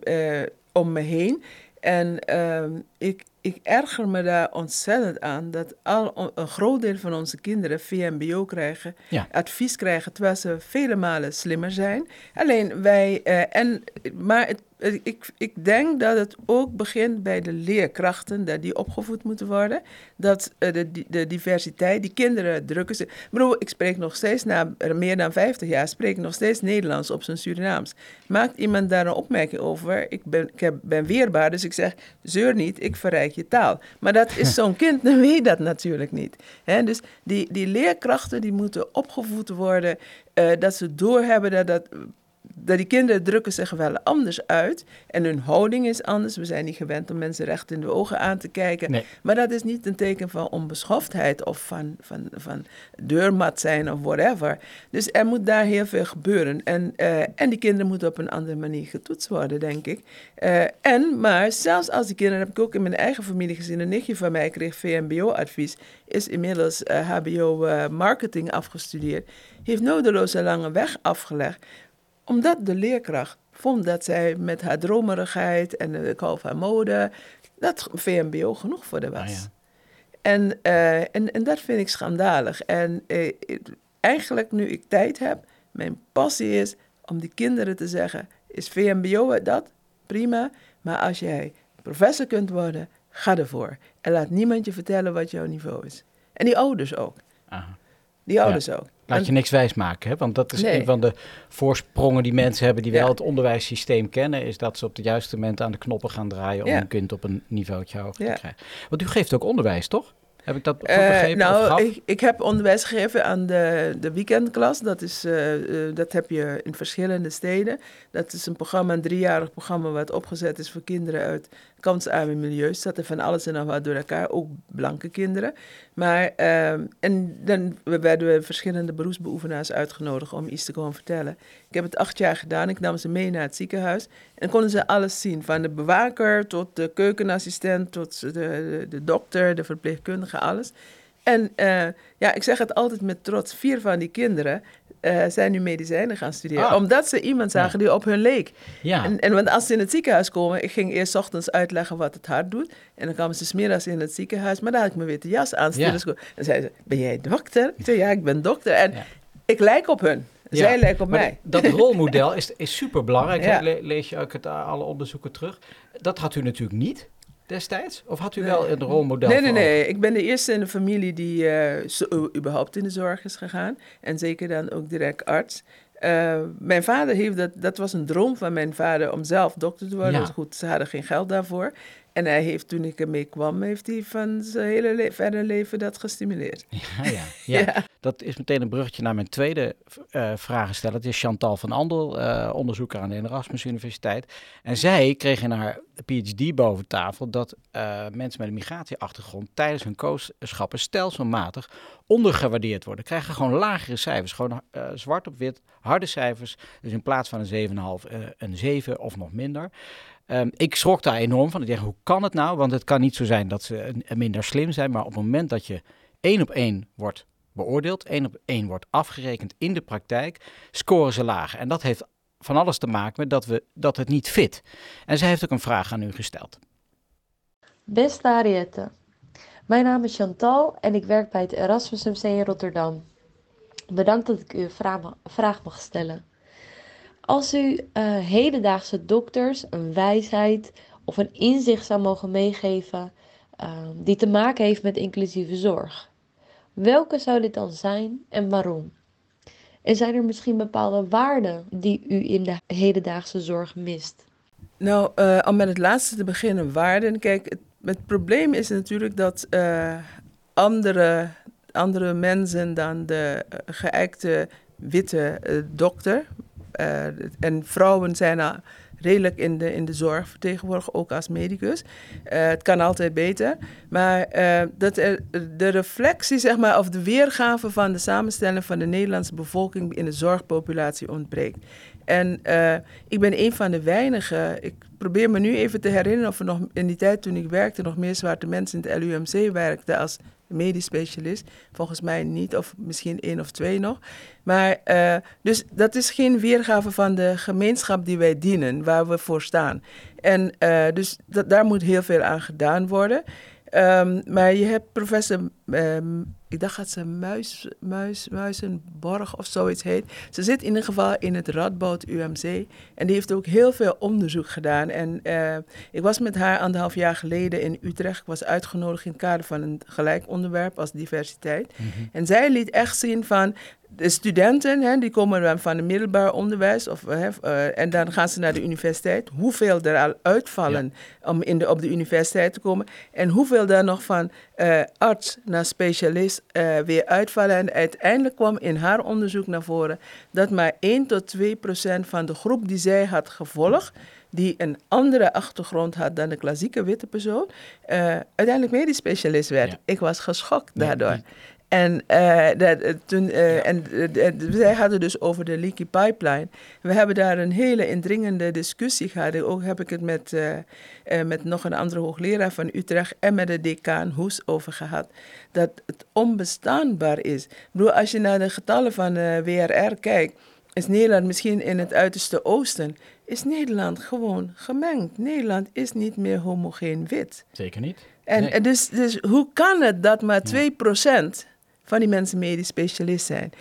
om me heen. En ehm, ik, ik erger me daar ontzettend aan dat al een groot deel van onze kinderen VMBO krijgen, advies krijgen, terwijl ze vele malen slimmer zijn. Alleen wij, uh, en, maar het ik, ik denk dat het ook begint bij de leerkrachten, dat die opgevoed moeten worden. Dat uh, de, de diversiteit, die kinderen drukken ze. Bro, ik spreek nog steeds, na meer dan 50 jaar, spreek ik nog steeds Nederlands op zijn Surinaams. Maakt iemand daar een opmerking over? Ik ben, ik heb, ben weerbaar, dus ik zeg, zeur niet, ik verrijk je taal. Maar dat is zo'n kind, dan weet dat natuurlijk niet. He, dus die, die leerkrachten, die moeten opgevoed worden, uh, dat ze doorhebben dat dat dat die kinderen drukken zich wel anders uit en hun houding is anders. We zijn niet gewend om mensen recht in de ogen aan te kijken. Maar dat is niet een teken van onbeschoftheid of van, van, van deurmat zijn of whatever. Dus er moet daar heel veel gebeuren. En, uh, en die kinderen moeten op een andere manier getoetst worden, denk ik. Uh, en, maar zelfs als die kinderen, heb ik ook in mijn eigen familie gezien, een nichtje van mij kreeg VMBO-advies, is inmiddels uh, eh, HBO-marketing afgestudeerd, heeft nodeloos een lange weg afgelegd omdat de leerkracht vond dat zij met haar dromerigheid en de hou van mode, dat VMBO genoeg voor de was. Ah, ja. en, uh, en, en dat vind ik schandalig. En uh, eigenlijk nu ik tijd heb, mijn passie is om die kinderen te zeggen, is VMBO dat? Prima. Maar als jij professor kunt worden, ga ervoor. En laat niemand je vertellen wat jouw niveau is. En die ouders ook. Aha. Die ouders ook. Laat je niks wijs maken, hè? want dat is een van de voorsprongen die mensen hebben die wel het onderwijssysteem kennen, is dat ze op het juiste moment aan de knoppen gaan draaien om een kind op een niveautje hoger te krijgen. Want u geeft ook onderwijs, toch? Heb ik dat goed eh, begrepen? nou, ik, ik, heb onderwijs gegeven aan de, de weekendklas. Dat, is, uh, dat heb je in verschillende steden. Dat is een programma, een driejarig programma, wat opgezet is voor kinderen uit kansarme milieus. Zat er van alles en nog wat door elkaar, ook blanke kinderen. Maar, uh, en dan werden we verschillende beroepsbeoefenaars uitgenodigd om iets te komen vertellen. Ik heb het acht jaar gedaan. Ik nam ze mee naar het ziekenhuis. En konden ze alles zien. Van de bewaker tot de keukenassistent, tot de, de, dokter, de verpleegkundige, alles. En uh, ja, ik zeg het altijd met trots. Vier van die kinderen uh, zijn nu medicijnen gaan studeren. Ah. Omdat ze iemand zagen die op hun leek. Ja. En, en want als ze in het ziekenhuis komen, ik ging eerst ochtends uitleggen wat het hart doet. En dan kwamen ze smiddags in het ziekenhuis, maar daar had ik me witte jas aan. Ja. En zeiden ze, ben jij dokter? Ik zei, ja, ik ben dokter. En ik lijk op hun. Zij lijken op mij. Dat rolmodel is, is super belangrijk. lees je ook het, alle onderzoeken terug. Dat had u natuurlijk niet destijds? Of had u wel een rolmodel? Nee, nee, nee. Ik ben de eerste in de familie die uh, überhaupt in de zorg is gegaan. En zeker dan ook direct arts. Uh, mijn vader heeft dat, dat was een droom van mijn vader om zelf dokter te worden. Ja. Goed, ze hadden geen geld daarvoor. En hij heeft, toen ik ermee kwam, heeft hij van zijn hele le verder leven dat gestimuleerd. Ja, ja, ja. dat is meteen een bruggetje naar mijn tweede uh, vragensteller. Het is Chantal van Andel, uh, onderzoeker aan de Erasmus Universiteit. En zij kreeg in haar PhD boven tafel dat uh, mensen met een migratieachtergrond tijdens hun kooschappen stelselmatig ondergewaardeerd worden. Krijgen gewoon lagere cijfers, gewoon zwart op wit, harde cijfers. Dus in plaats van een 7,5, een 7 of nog minder. Um, ik schrok daar enorm van. Ik dacht, hoe kan het nou? Want het kan niet zo zijn dat ze minder slim zijn. Maar op het moment dat je één op één wordt beoordeeld, één op één wordt afgerekend in de praktijk, scoren ze lager. En dat heeft van alles te maken met dat, we, dat het niet fit. En zij heeft ook een vraag aan u gesteld. Beste Ariette, mijn naam is Chantal en ik werk bij het Erasmus MC in Rotterdam. Bedankt dat ik u een vraag mag stellen. Als u uh, hedendaagse dokters een wijsheid of een inzicht zou mogen meegeven uh, die te maken heeft met inclusieve zorg, welke zou dit dan zijn en waarom? En zijn er misschien bepaalde waarden die u in de hedendaagse zorg mist? Nou, uh, om met het laatste te beginnen, waarden. Kijk, het, probleem is natuurlijk dat andere, andere mensen dan de geëikte witte dokter, en vrouwen zijn redelijk in de, in de zorg vertegenwoordigd, ook als medicus. Uh, het kan altijd beter. Maar uh, dat de reflectie, zeg maar, of de weergave van de samenstelling van de Nederlandse bevolking in de zorgpopulatie ontbreekt. En ik ben een van de weinigen. Ik probeer me nu even te herinneren of er nog in die tijd toen ik werkte nog meer zwarte mensen in het LUMC werkten als medisch specialist. Volgens mij niet, of misschien één of twee nog. Maar uh, dus dat is geen weergave van de gemeenschap die wij dienen, waar we voor staan. En uh, dus dat, daar moet heel veel aan gedaan worden. Um, maar je hebt professor, um, ik dacht dat ze Muis, Muis, Muizenborg of zoiets heet. Ze zit in ieder geval in het Radboud UMC. En die heeft ook heel veel onderzoek gedaan. En uh, ik was met haar anderhalf jaar geleden in Utrecht. Ik was uitgenodigd in het kader van een gelijk onderwerp als diversiteit. Mm -hmm. En zij liet echt zien van de studenten, hè, die komen van het middelbaar onderwijs of, hè, uh, en dan gaan ze naar de universiteit. Hoeveel er al uitvallen ja. om in de, op de universiteit te komen en hoeveel daar nog van uh, arts naar specialist uh, weer uitvallen. En uiteindelijk kwam in haar onderzoek naar voren dat maar 1 tot 2 procent van de groep die zij had gevolgd, die een andere achtergrond had dan de klassieke witte persoon, uiteindelijk medisch specialist werd. Ja. Ik was geschokt daardoor. Ja, en, uh, dat, toen, uh, ja. en zij hadden dus over de leaky pipeline. We hebben daar een hele indringende discussie gehad. Ook heb ik het met, met nog een andere hoogleraar van Utrecht en met de decaan Hoes over gehad. Dat het onbestaanbaar is. Ik bedoel, als je naar de getallen van WRR kijkt, is Nederland misschien in het uiterste oosten. Is Nederland gewoon gemengd. Nederland is niet meer homogeen wit. Zeker niet. En nee. dus, dus hoe kan het dat maar 2% van die mensen medisch specialist zijn.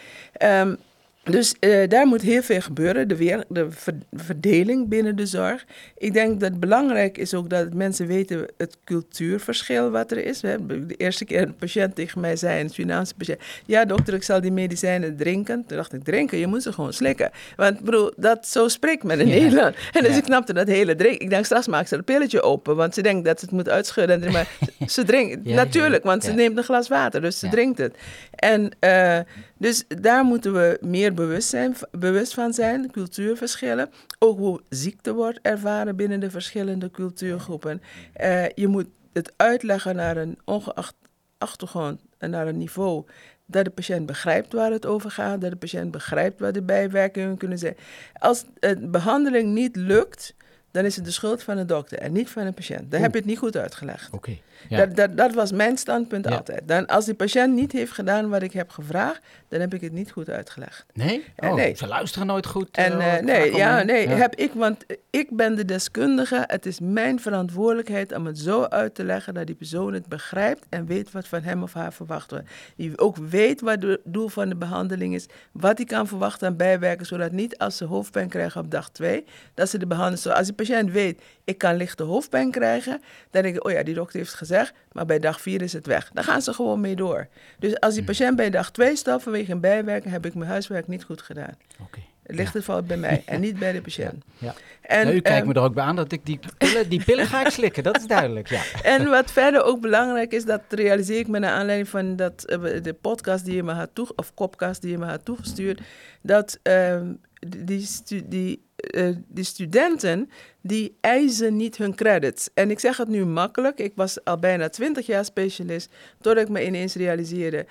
Um, dus uh, daar moet heel veel gebeuren, de, weer, de verdeling binnen de zorg. Ik denk dat het belangrijk is ook dat mensen weten het cultuurverschil wat er is. De eerste keer een patiënt tegen mij zei, een Surinaamse patiënt... ja dokter, ik zal die medicijnen drinken. Toen dacht ik, drinken? Je moet ze gewoon slikken. Want bedoel, dat, zo spreekt men in ja. Nederland. En dus ja. ik knapte dat hele drinken. Ik denk, straks maakt ze een pilletje open, want ze denkt dat ze het moet uitschudden. En maar ze drinkt, ja, natuurlijk, want ze neemt een glas water, dus ze drinkt het. En uh, dus daar moeten we meer bewust, zijn, bewust van zijn, cultuurverschillen. Ook hoe ziekte wordt ervaren binnen de verschillende cultuurgroepen. Uh, je moet het uitleggen naar een ongeacht achtergrond en naar een niveau dat de patiënt begrijpt waar het over gaat, dat de patiënt begrijpt wat de bijwerkingen kunnen zijn. Als de behandeling niet lukt, dan is het de schuld van de dokter en niet van de patiënt. Dan heb je het niet goed uitgelegd. Oké. Okay, ja. dat, dat, dat, was mijn standpunt ja. altijd. Dan, als die patiënt niet heeft gedaan wat ik heb gevraagd, dan heb ik het niet goed uitgelegd. Nee? Oh, nee. Ze luisteren nooit goed. En, uh, nee, ja, nee, ja. heb ik, want ik ben de deskundige. Het is mijn verantwoordelijkheid om het zo uit te leggen dat die persoon het begrijpt en weet wat van hem of haar verwacht wordt. Die ook weet wat het doel van de behandeling is, wat hij kan verwachten aan bijwerken, zodat niet als ze hoofdpijn krijgen op dag 2, dat ze de behandeling. Als die patiënt weet, ik kan lichte hoofdpijn krijgen, dan denk ik, oh ja, die dokter heeft gezegd, maar bij dag 4 is het weg. Dan gaan ze gewoon mee door. Dus als die patiënt bij dag 2 stapt vanwege een bijwerking, heb ik mijn huiswerk niet goed gedaan. Okay. Het ligt het fout bij mij en niet bij de patiënt. Ja. En, nou, u kijkt um, me er ook bij aan dat ik die pillen, die pillen ga ik slikken, dat is duidelijk. Ja. En wat verder ook belangrijk is, dat realiseer ik me naar aanleiding van dat, de podcast die je me had toe, of kopkast die je me had toegestuurd, dat um, die, die, uh, die studenten die eisen niet hun credits. En ik zeg het nu makkelijk, ik was al bijna twintig jaar specialist, totdat ik me ineens realiseerde,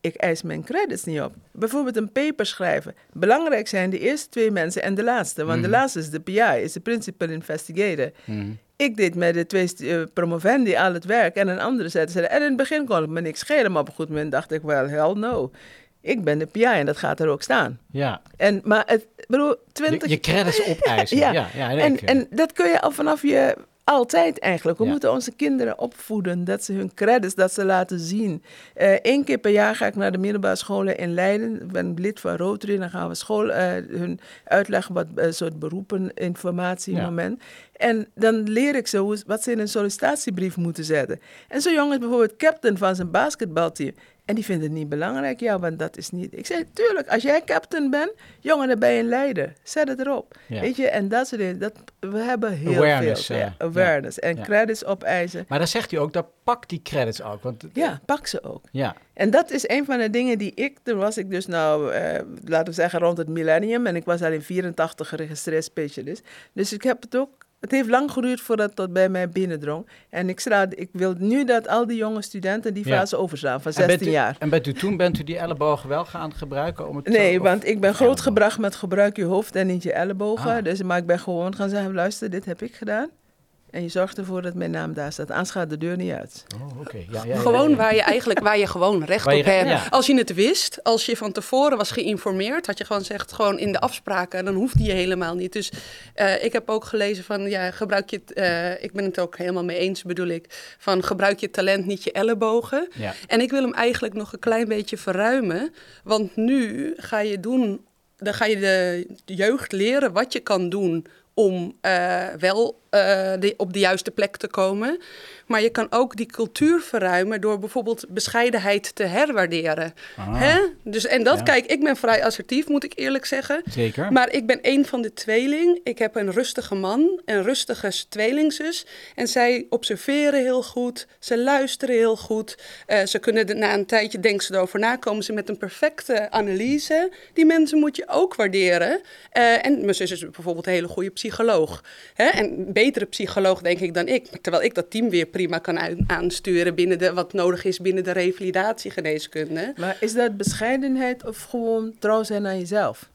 ik eis mijn credits niet op. Bijvoorbeeld een paper schrijven. Belangrijk zijn de eerste twee mensen en de laatste. Want mm. de laatste is de PI, is de Principal Investigator. Mm. Ik deed met de twee uh, promovendi al het werk en een andere zette. En in het begin kon ik me niks schelen, maar op een goed moment dacht ik wel, hell no. Ik ben de PI en dat gaat er ook staan. Ja. En, maar het, bedoel, 20... Je, je credits opeisen. ja. ja, ja en, en dat kun je al vanaf je altijd eigenlijk. We ja. moeten onze kinderen opvoeden, dat ze hun credits, dat ze laten zien. Eén uh, keer per jaar ga ik naar de middelbare scholen in Leiden. Ik ben lid van Rotary, dan gaan we school uh, hun uitleggen wat een uh, soort beroepeninformatie ja. moment. En dan leer ik ze hoe, wat ze in een sollicitatiebrief moeten zetten. En zo'n jongen is bijvoorbeeld captain van zijn basketbalteam. En die vinden het niet belangrijk, ja, want dat is niet... Ik zei, tuurlijk, als jij captain bent, jongen, dan ben je een leider. Zet het erop. Ja. Weet je, en dat soort dingen, dat, we hebben heel awareness, veel. Ja, awareness. Ja. En credits opeisen. Maar dan zegt u ook, dat pak die credits ook. Want, ja, pak ze ook. Ja. En dat is een van de dingen die ik... Toen was ik dus nou, uh, laten we zeggen, rond het millennium. En ik was al in 84 geregistreerd specialist. Dus ik heb het ook het heeft lang geduurd voordat tot bij mij binnendrong. En ik, straat, ik wil nu dat al die jonge studenten die fase ja. overslaan van 16 en u, jaar. En bent u toen bent u die ellebogen wel gaan gebruiken? Om het nee, zo, want ik ben grootgebracht met gebruik je hoofd en niet je ellebogen. Ah. Dus, maar ik ben gewoon gaan zeggen, luister, dit heb ik gedaan. En je zorgt ervoor dat mijn naam daar staat. Anders gaat de deur niet uit. Oh, oké. Ja, ja, gewoon waar je eigenlijk waar je gewoon recht op hebt. Als je het wist, als je van tevoren was geïnformeerd, had je gewoon gezegd, gewoon in de afspraken, dan hoeft die je helemaal niet. Dus uh, ik heb ook gelezen van, ja, gebruik je, uh, ik ben het ook helemaal mee eens, bedoel ik, van gebruik je talent niet je ellebogen. Ja. En ik wil hem eigenlijk nog een klein beetje verruimen, want nu ga je doen, dan ga je de jeugd leren wat je kan doen om uh, wel uh, de, op de juiste plek te komen. Maar je kan ook die cultuur verruimen door bijvoorbeeld bescheidenheid te herwaarderen. Ah. Hè? Dus, en dat, kijk, ik ben vrij assertief, moet ik eerlijk zeggen. Zeker. Maar ik ben een van de tweeling. Ik heb een rustige man, een rustige tweelingzus. En zij observeren heel goed, ze luisteren heel goed. Uh, ze kunnen na een tijdje, denken ze erover na, komen ze met een perfecte analyse. Die mensen moet je ook waarderen. Uh, en mijn zus is bijvoorbeeld een hele goede psycholoog. Hè? En betere psycholoog, denk ik, dan ik. Terwijl ik dat team weer prima kan aansturen binnen de, wat nodig is binnen de revalidatiegeneeskunde. Maar is dat bescheidenheid of gewoon trouw zijn aan jezelf?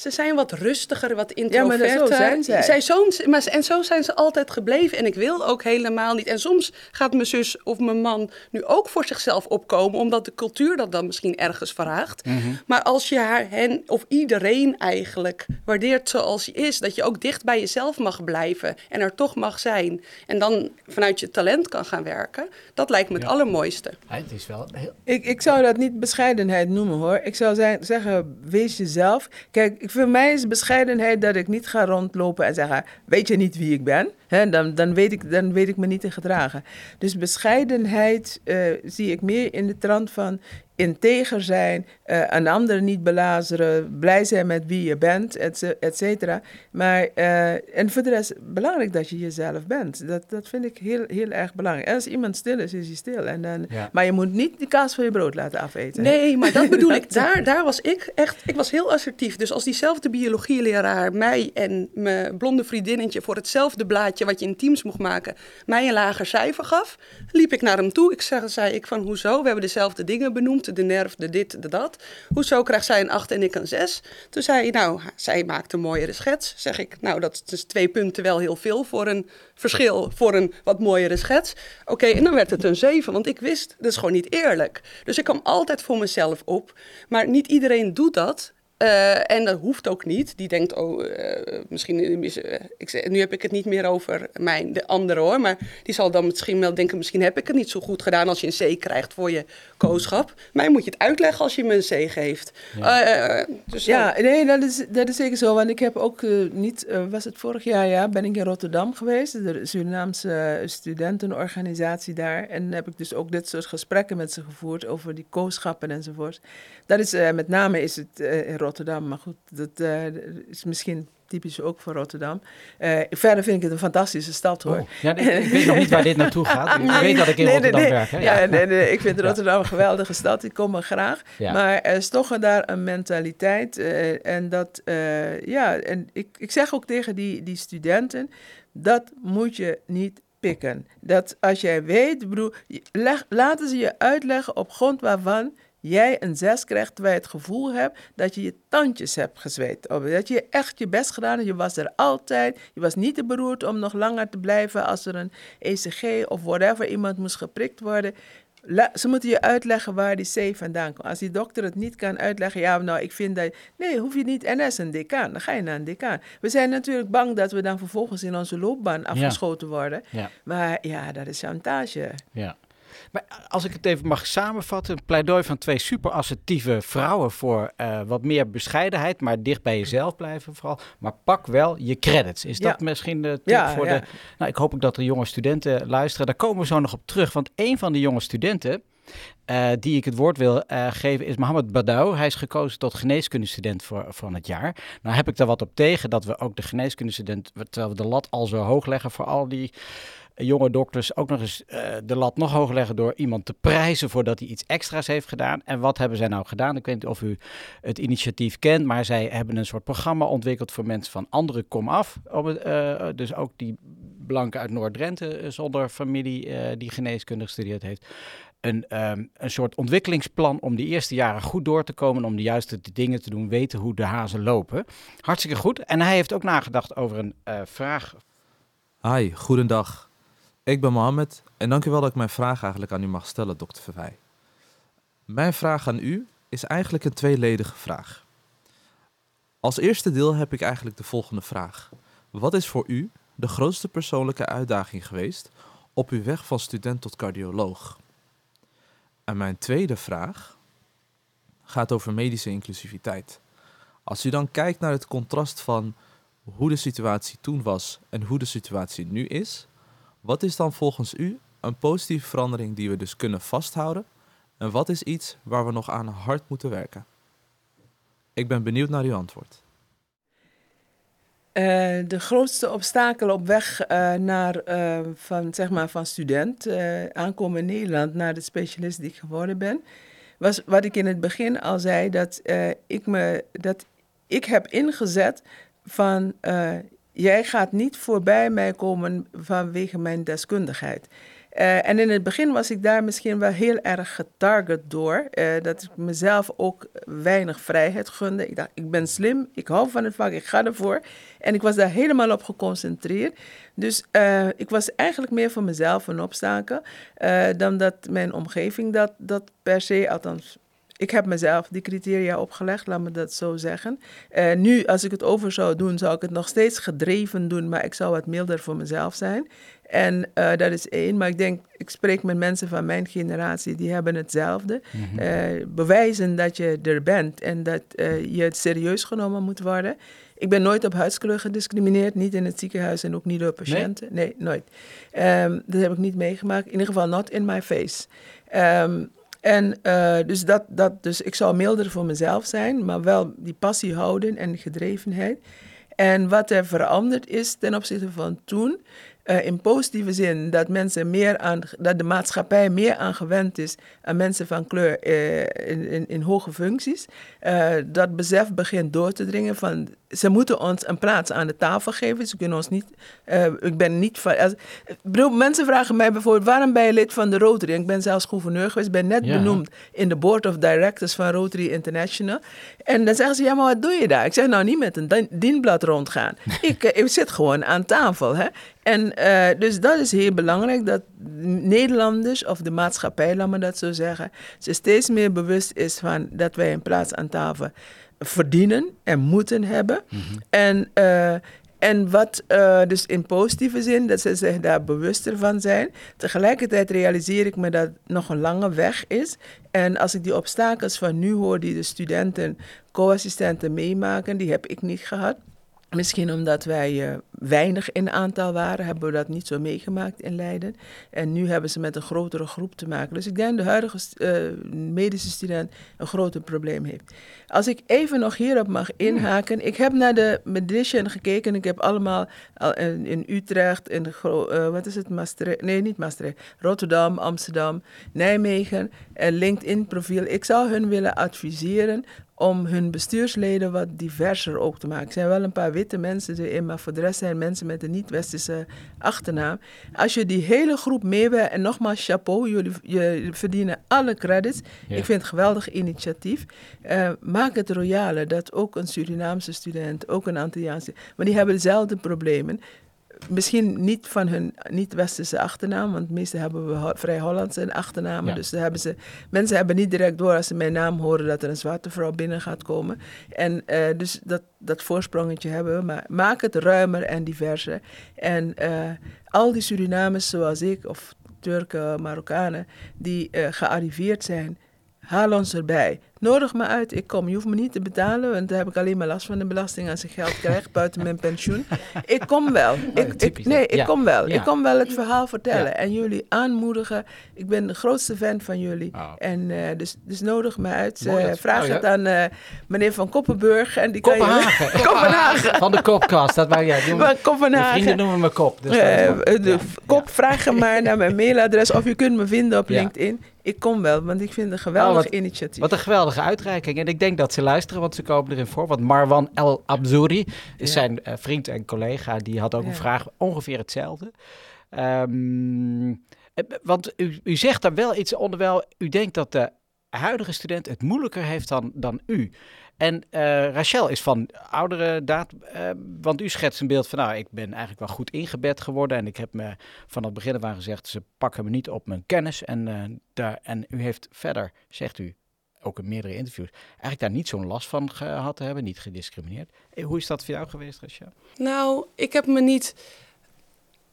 Ze zijn wat rustiger, wat introverter. Ja, maar zo zijn zij. zij zo, maar, en zo zijn ze altijd gebleven. En ik wil ook helemaal niet. En soms gaat mijn zus of mijn man nu ook voor zichzelf opkomen, omdat de cultuur dat dan misschien ergens vraagt. Mhm. Maar als je haar, hen of iedereen eigenlijk waardeert zoals hij is, dat je ook dicht bij jezelf mag blijven en er toch mag zijn. En dan vanuit je talent kan gaan werken. Dat lijkt me het allermooiste. Ja, het is wel heel... ik, ik zou dat niet bescheidenheid noemen hoor. Ik zou zeggen, wees jezelf. Kijk, voor mij is bescheidenheid dat ik niet ga rondlopen en zeggen: Weet je niet wie ik ben? dan, dan, weet ik, dan weet ik me niet te gedragen. Dus bescheidenheid uh, zie ik meer in de trant van integer zijn, uh, een ander niet belazeren, blij zijn met wie je bent, et cetera. Maar, uh, en voor de rest, belangrijk dat je jezelf bent. Dat, dat vind ik heel, heel erg belangrijk. En als iemand stil is, is hij stil. En dan, Maar je moet niet de kaas van je brood laten afeten. Nee, maar dat bedoel ik. Daar, daar was ik echt, ik was heel assertief. Dus als diezelfde biologieleraar mij en mijn blonde vriendinnetje voor hetzelfde blaadje wat je in teams mocht maken, mij een lager cijfer gaf, liep ik naar hem toe. Ik zei, zei ik van, hoezo? We hebben dezelfde dingen benoemd de nerf, de dit, de dat. Hoezo krijgt zij een 8 en ik een 6? Toen zei hij, nou, zij maakt een mooiere schets. Zeg ik, nou, dat is twee punten wel heel veel voor een verschil, voor een wat mooiere schets. Oké, en dan werd het een 7, want ik wist, dat is gewoon niet eerlijk. Dus ik kwam altijd voor mezelf op. Maar niet iedereen doet dat. Uh, en dat hoeft ook niet. Die denkt, oh, uh, misschien, uh, ik, nu heb ik het niet meer over mijn, de andere hoor. Maar die zal dan misschien wel denken, misschien heb ik het niet zo goed gedaan als je een C krijgt voor je kooschap. Mij moet je het uitleggen als je me een C geeft. Ja, dus ja nee, dat is, dat is zeker zo. Want ik heb ook niet, was het vorig jaar, ja, ben ik in Rotterdam geweest. De Surinaamse studentenorganisatie daar. En heb ik dus ook dit soort gesprekken met ze gevoerd over die kooschappen enzovoort. Dat is, met name is het in Rotterdam Rotterdam. Maar goed, dat uh, is misschien typisch ook voor Rotterdam. Uh, verder vind ik het een fantastische stad hoor. Oh, ja, ik, weet nog niet waar dit naartoe gaat. Ik weet dat ik in Rotterdam werk. Hè? Ja, nee, nee, ik vind Rotterdam een geweldige stad. Ik kom er graag. Maar er is toch daar een mentaliteit. Uh, en dat, uh, ja, en ik, ik zeg ook tegen die, die studenten, dat moet je niet pikken. Dat als jij weet, bedoel, leg, laten ze je uitleggen op grond waarvan jij een zes krijgt terwijl je het gevoel hebt dat je je tandjes hebt gezweet. Of dat je echt je best gedaan hebt. Je was er altijd. Je was niet te beroerd om nog langer te blijven als er een ECG of whatever iemand moest geprikt worden. ze moeten je uitleggen waar die C vandaan komt. Als die dokter het niet kan uitleggen, ja, nou, ik vind dat. Nee, hoef je niet NS een decaan. Dan ga je naar een decaan. We zijn natuurlijk bang dat we dan vervolgens in onze loopbaan afgeschoten worden. Ja. Maar ja, dat is chantage. Ja. Maar als ik het even mag samenvatten, een pleidooi van twee super assertieve vrouwen voor uh, wat meer bescheidenheid, maar dicht bij jezelf blijven vooral. Maar pak wel je credits. Is dat misschien de tip voor de... Nou, ik hoop ook dat er jonge studenten luisteren. Daar komen we zo nog op terug, want een van de jonge studenten... Uh, die ik het woord wil uh, geven is Mohammed Badou. Hij is gekozen tot geneeskundestudent voor, van het jaar. Nou heb ik daar wat op tegen dat we ook de geneeskundestudent, terwijl we de lat al zo hoog leggen voor al die jonge dokters ook nog eens uh, de lat nog hoger leggen door iemand te prijzen voordat hij iets extra's heeft gedaan. En wat hebben zij nou gedaan? Ik weet niet of u het initiatief kent, maar zij hebben een soort programma ontwikkeld voor mensen van andere kom af. Uh, dus ook die blanken uit Noord-Drenthe eh, zonder familie die geneeskunde gestudeerd heeft. Een, um, een soort ontwikkelingsplan om die eerste jaren goed door te komen, om de juiste dingen te doen, weten hoe de hazen lopen. Hartstikke goed. En hij heeft ook nagedacht over een vraag Hi, goedendag. Ik ben Mohammed en dank u wel dat ik mijn vraag eigenlijk aan u mag stellen, dokter Verwij. Mijn vraag aan u is eigenlijk een tweeledige vraag. Als eerste deel heb ik eigenlijk de volgende vraag. Wat is voor u de grootste persoonlijke uitdaging geweest op uw weg van student tot cardioloog? En mijn tweede vraag gaat over medische inclusiviteit. Als u dan kijkt naar het contrast van hoe de situatie toen was en hoe de situatie nu is, wat is dan volgens u een positieve verandering die we dus kunnen vasthouden en wat is iets waar we nog aan hard moeten werken? Ik ben benieuwd naar uw antwoord. Uh, de grootste obstakel op weg uh, naar, uh, van, zeg maar van student aankomen in Nederland naar de specialist die ik geworden ben, was wat ik in het begin al zei, dat, ik, me, dat ik heb ingezet van jij gaat niet voorbij mij komen vanwege mijn deskundigheid. Uh, en in het begin was ik daar misschien wel heel erg getarget door. Uh, dat ik mezelf ook weinig vrijheid gunde. Ik dacht, ik ben slim, ik hou van het vak, ik ga ervoor. En ik was daar helemaal op geconcentreerd. Dus uh, ik was eigenlijk meer voor mezelf een obstakel. dan dat mijn omgeving dat, dat per se, althans ik heb mezelf die criteria opgelegd, laat me dat zo zeggen. Uh, nu, als ik het over zou doen, zou ik het nog steeds gedreven doen, maar ik zou wat milder voor mezelf zijn. En uh, dat is één. Maar ik denk, ik spreek met mensen van mijn generatie, die hebben hetzelfde. Mm bewijzen dat je er bent en dat je het serieus genomen moet worden. Ik ben nooit op huidskleur gediscrimineerd, niet in het ziekenhuis en ook niet door patiënten. Nee, nee nooit. Um, dat heb ik niet meegemaakt. In ieder geval not in my face. Um, en uh, dus, dat, dat, dus ik zou milder voor mezelf zijn, maar wel die passie houden en gedrevenheid. En wat er veranderd is ten opzichte van toen, uh, in positieve zin, dat, mensen meer aan, dat de maatschappij meer aan gewend is aan mensen van kleur uh, in, in, in, hoge functies. Uh, dat besef begint door te dringen van ze moeten ons een plaats aan de tafel geven. Ze kunnen ons niet. ik ben niet van. Als, bedoel, mensen vragen mij bijvoorbeeld: waarom ben je lid van de Rotary? Ik ben zelfs gouverneur geweest, ben net benoemd in de board of directors van Rotary International. En dan zeggen ze: ja, maar wat doe je daar? Ik zeg nou niet met een dienblad rondgaan. ik, ik zit gewoon aan tafel. Hè? En uh, dus dat is heel belangrijk dat Nederlanders of de maatschappij, laat me dat zo zeggen, ze steeds meer bewust is van dat wij een plaats aan tafel verdienen en moeten hebben. Mm -hmm. En, uh, en wat uh, dus in positieve zin, dat ze zich daar bewuster van zijn. Tegelijkertijd realiseer ik me dat het nog een lange weg is. En als ik die obstakels van nu hoor, die de studenten, co-assistenten meemaken, die heb ik niet gehad. Misschien omdat wij uh, weinig in aantal waren, hebben we dat niet zo meegemaakt in Leiden. En nu hebben ze met een grotere groep te maken. Dus ik denk dat de huidige uh, medische student een groter probleem heeft. Als ik even nog hierop mag inhaken. Ik heb naar de medition gekeken. Ik heb allemaal in, in Utrecht, in de, uh, wat is het, Maastricht? Nee, niet Maastricht. Rotterdam, Amsterdam, Nijmegen, een LinkedIn profiel. Ik zou hun willen adviseren om hun bestuursleden wat diverser ook te maken. Er zijn wel een paar witte mensen erin, maar voor de rest zijn mensen met een niet-westerse achternaam. Als je die hele groep meewerkt, en nogmaals chapeau, jullie, jullie verdienen alle credits. Ja. Ik vind het een geweldig initiatief. Uh, maak het royale, dat ook een Surinaamse student, ook een Antilliaanse, maar die hebben dezelfde problemen misschien niet van hun niet-westerse achternaam, want meestal hebben we vrij Hollandse achternamen. Ja. Dus hebben ze, mensen hebben niet direct door als ze mijn naam horen dat er een zwarte vrouw binnen gaat komen. En uh, dus dat, dat voorsprongetje hebben we, maar maak het ruimer en diverser. En uh, al die Surinamers zoals ik, of Turken, Marokkanen, die uh, gearriveerd zijn, haal ons erbij. Nodig me uit, ik kom. Je hoeft me niet te betalen, want dan heb ik alleen maar last van de belasting als ik geld krijg buiten mijn pensioen. Ik kom wel. Ik, ik, nee, ik kom wel. Ik kom wel het verhaal vertellen en jullie aanmoedigen. Ik ben de grootste fan van jullie. Oh. En uh, dus, dus nodig me uit. Uh, vraag oh, het aan uh, meneer Van Koppenburg. En die Kopenhagen. Kan je, Kopenhagen. Van de Kopkast. Dat maar, ja, Kopenhagen. vrienden noemen me Kop. Dus de kop, vraag hem maar naar mijn mailadres of je kunt me vinden op LinkedIn. Ik kom wel, want ik vind het een geweldig oh, wat, initiatief. Wat een uitreiking. En ik denk dat ze luisteren, want ze komen erin voor. Want Marwan El Abzouri is zijn uh, vriend en collega. Die had ook een vraag ongeveer hetzelfde. Um, want u, u zegt daar wel iets onderwijl. U denkt dat de huidige student het moeilijker heeft dan, dan u. En Rachel is van oudere daad, want u schetst een beeld van, nou, ik ben eigenlijk wel goed ingebed geworden en ik heb me van het begin af aan gezegd, ze pakken me niet op mijn kennis. En, daar, en u heeft verder, zegt u, ook in meerdere interviews, eigenlijk daar niet zo'n last van gehad te hebben, niet gediscrimineerd. Hoe is dat voor jou geweest, Rachel? Nou, ik heb me niet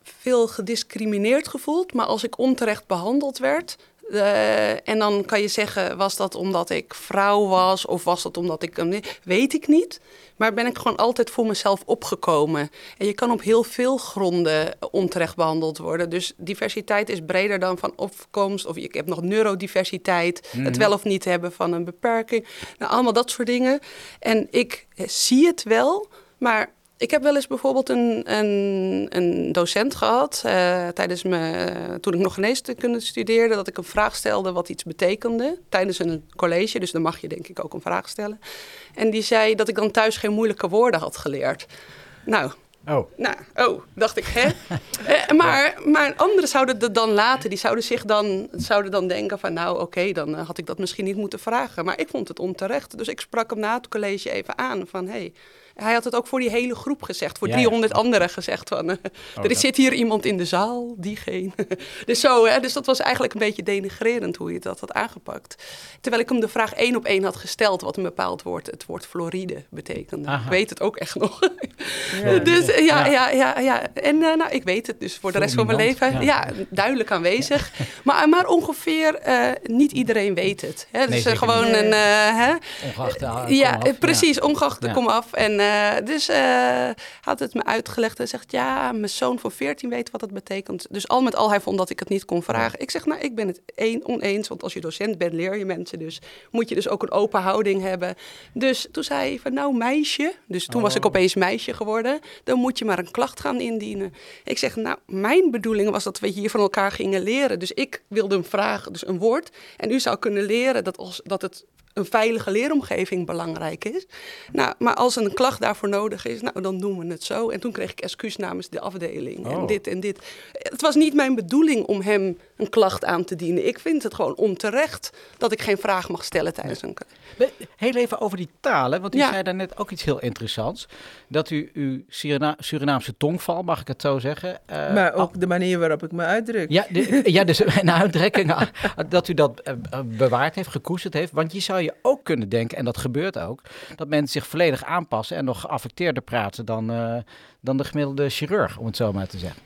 veel gediscrimineerd gevoeld, maar als ik onterecht behandeld werd, uh, en dan kan je zeggen, was dat omdat ik vrouw was of was dat omdat ik... Weet ik niet. Maar ben ik gewoon altijd voor mezelf opgekomen. En je kan op heel veel gronden onterecht behandeld worden. Dus diversiteit is breder dan van opkomst. Of ik heb nog neurodiversiteit. Het mhm. wel of niet hebben van een beperking. Nou, allemaal dat soort dingen. En ik zie het wel, maar ik heb wel eens bijvoorbeeld een, een, een docent gehad uh, tijdens me, toen ik nog geneeskunde studeerde, dat ik een vraag stelde wat iets betekende tijdens een college. Dus dan mag je denk ik ook een vraag stellen. En die zei dat ik dan thuis geen moeilijke woorden had geleerd. Nou, Oh. Nou, oh, dacht ik, hè? eh, maar, maar anderen zouden het dan laten. Die zouden zich dan, zouden dan denken van, nou oké, dan uh, had ik dat misschien niet moeten vragen. Maar ik vond het onterecht. Dus ik sprak hem na het college even aan van, hé, hey, hij had het ook voor die hele groep gezegd, voor 300 anderen gezegd. Van, uh, er zit hier iemand in de zaal, diegene. dus zo, hè, dus dat was eigenlijk een beetje denigrerend hoe je dat had aangepakt. Terwijl ik hem de vraag één op één had gesteld, wat een bepaald woord, het woord Floride betekende. Ik weet het ook echt nog. ja, dus ja, ja, ja, ja. En uh, nou, ik weet het dus voor de rest van mijn leven. Ja, duidelijk aanwezig. maar, maar ongeveer uh, niet iedereen weet het. Hè? Dus nee, gewoon een... Hè? Ongeacht Ja, precies, ongeacht de kom af. En uh, dus uh, had het me uitgelegd en zegt: Ja, mijn zoon van 14 weet wat het betekent. Dus al met al, hij vond dat ik het niet kon vragen. Ik zeg: Nou, ik ben het een, oneens, want als je docent bent, leer je mensen. Dus moet je dus ook een open houding hebben. Dus toen zei hij: van, Nou, meisje. Dus toen was ik oh. opeens meisje geworden. Dan moet je maar een klacht gaan indienen. Ik zeg: Nou, mijn bedoeling was dat we hier van elkaar gingen leren. Dus ik wilde een vraag, dus een woord. En u zou kunnen leren dat, als, dat het een veilige leeromgeving belangrijk is. Nou, maar als een klacht daarvoor nodig is, nou, dan doen we het zo. En toen kreeg ik excuus namens de afdeling en oh. dit en dit. Het was niet mijn bedoeling om hem een klacht aan te dienen. Ik vind het gewoon onterecht dat ik geen vraag mag stellen tijdens een... Heel even over die talen, want u zei daar net ook iets heel interessants. Dat u uw Surinaamse tongval, mag ik het zo zeggen... Uh, maar ook de manier waarop ik me uitdruk. Ja, de, ja dus een uitdrukking, dat u dat uh, bewaard heeft, gekoesterd heeft. Want je zou je ook kunnen denken, en dat gebeurt ook, dat mensen zich volledig aanpassen en nog geaffecteerder praten dan, uh, dan de gemiddelde chirurg, om het zo maar te zeggen.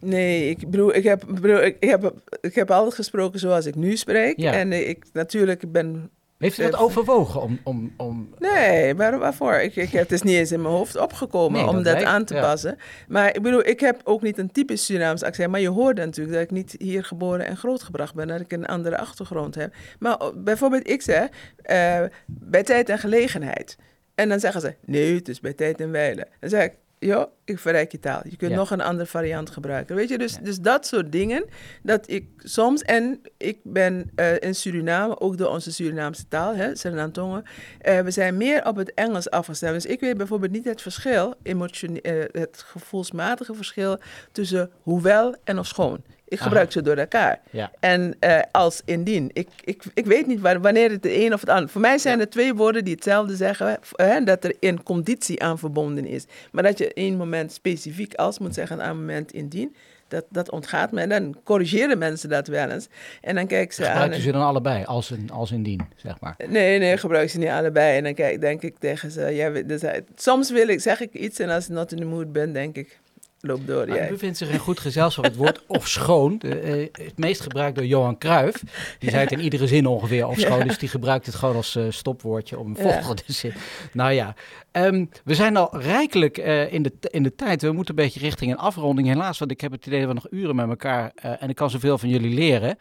Nee, ik bedoel, ik heb, bedoel, ik, heb, ik heb altijd gesproken zoals ik nu spreek. Ja. En ik natuurlijk ben heeft u dat overwogen om... om, om nee, maar waarvoor? Ik, ik, het is niet eens in mijn hoofd opgekomen om dat, aan te passen. Maar ik bedoel, ik heb ook niet een typisch Surinaams accent. Maar je hoorde natuurlijk dat ik niet hier geboren en grootgebracht ben. Dat ik een andere achtergrond heb. Maar bijvoorbeeld, ik zeg, uh, bij tijd en gelegenheid. En dan zeggen ze, nee, het is bij tijd en wijle. Dan zeg ik, ja, ik verrijk je taal. Je kunt nog een andere variant gebruiken. Weet je, dus, dus dat soort dingen. Dat ik soms, en ik ben uh, in Suriname, ook door onze Surinaamse taal, hè, Suriname uh, we zijn meer op het Engels afgestemd. Dus ik weet bijvoorbeeld niet het verschil, emotioneel, uh, het gevoelsmatige verschil tussen hoewel en of schoon. Ik gebruik ze door elkaar. Ja. En uh, als indien. Ik, ik, ik weet niet wanneer het de een of het ander. Voor mij zijn er twee woorden die hetzelfde zeggen. Hè, dat er een conditie aan verbonden is. Maar dat je één moment specifiek als moet zeggen aan moment indien. Dat, dat ontgaat me. En dan corrigeren mensen dat wel eens. En dan kijk ze Gebruiken aan. ze dan allebei, als, in, als indien, zeg maar? Nee, nee, gebruik ze niet allebei. En dan kijk, denk ik tegen ze... Ja, dus, soms wil ik, zeg ik iets en als ik not in de mood ben, denk ik... Loop door, jij. U bevindt zich in goed gezelschap. Het woord of schoon, de, uh, het meest gebruikt door Johan Cruijff. Die zei het in iedere zin ongeveer of schoon. Dus die gebruikt het gewoon als uh, stopwoordje om een volgende zin. Nou ja, um, we zijn al rijkelijk uh, in, de, in de tijd. We moeten een beetje richting een afronding helaas. Want ik heb het idee dat we nog uren met elkaar... en ik kan zoveel van jullie leren.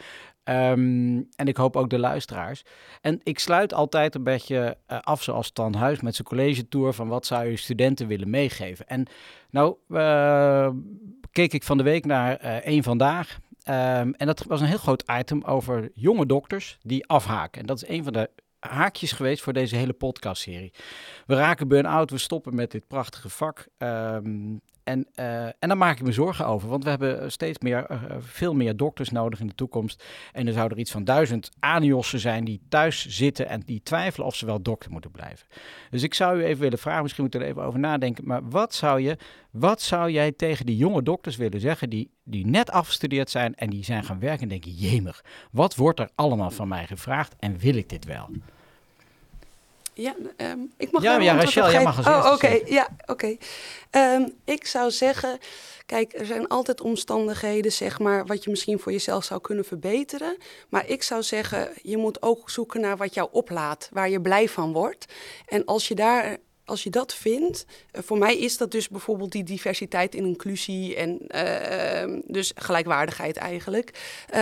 Um, en ik hoop ook de luisteraars. En ik sluit altijd een beetje uh, af zoals Tan Huis met zijn college tour van wat zou je studenten willen meegeven. En nou uh, keek ik van de week naar uh, één vandaag. Um, en dat was een heel groot item over jonge dokters die afhaken. En dat is een van de haakjes geweest voor deze hele podcastserie. We raken burn-out, we stoppen met dit prachtige vak. Um, en, uh, en daar maak ik me zorgen over, want we hebben steeds meer, uh, veel meer dokters nodig in de toekomst. En er zouden er iets van duizend aniossen zijn die thuis zitten en die twijfelen of ze wel dokter moeten blijven. Dus ik zou u even willen vragen, misschien moet er even over nadenken, maar wat zou, je, wat zou jij tegen die jonge dokters willen zeggen die, die net afgestudeerd zijn en die zijn gaan werken en denken, jemig, wat wordt er allemaal van mij gevraagd en wil ik dit wel? Ja, um, ik mag ja, ja Rachel, jij mag als Oh, oké. Ja, oké. Um, ik zou zeggen, kijk, er zijn altijd omstandigheden, zeg maar, wat je misschien voor jezelf zou kunnen verbeteren. Maar ik zou zeggen, je moet ook zoeken naar wat jou oplaat, waar je blij van wordt. En als je daar als je dat vindt, uh, voor mij is dat dus bijvoorbeeld die diversiteit en inclusie en uh, dus gelijkwaardigheid eigenlijk. Uh,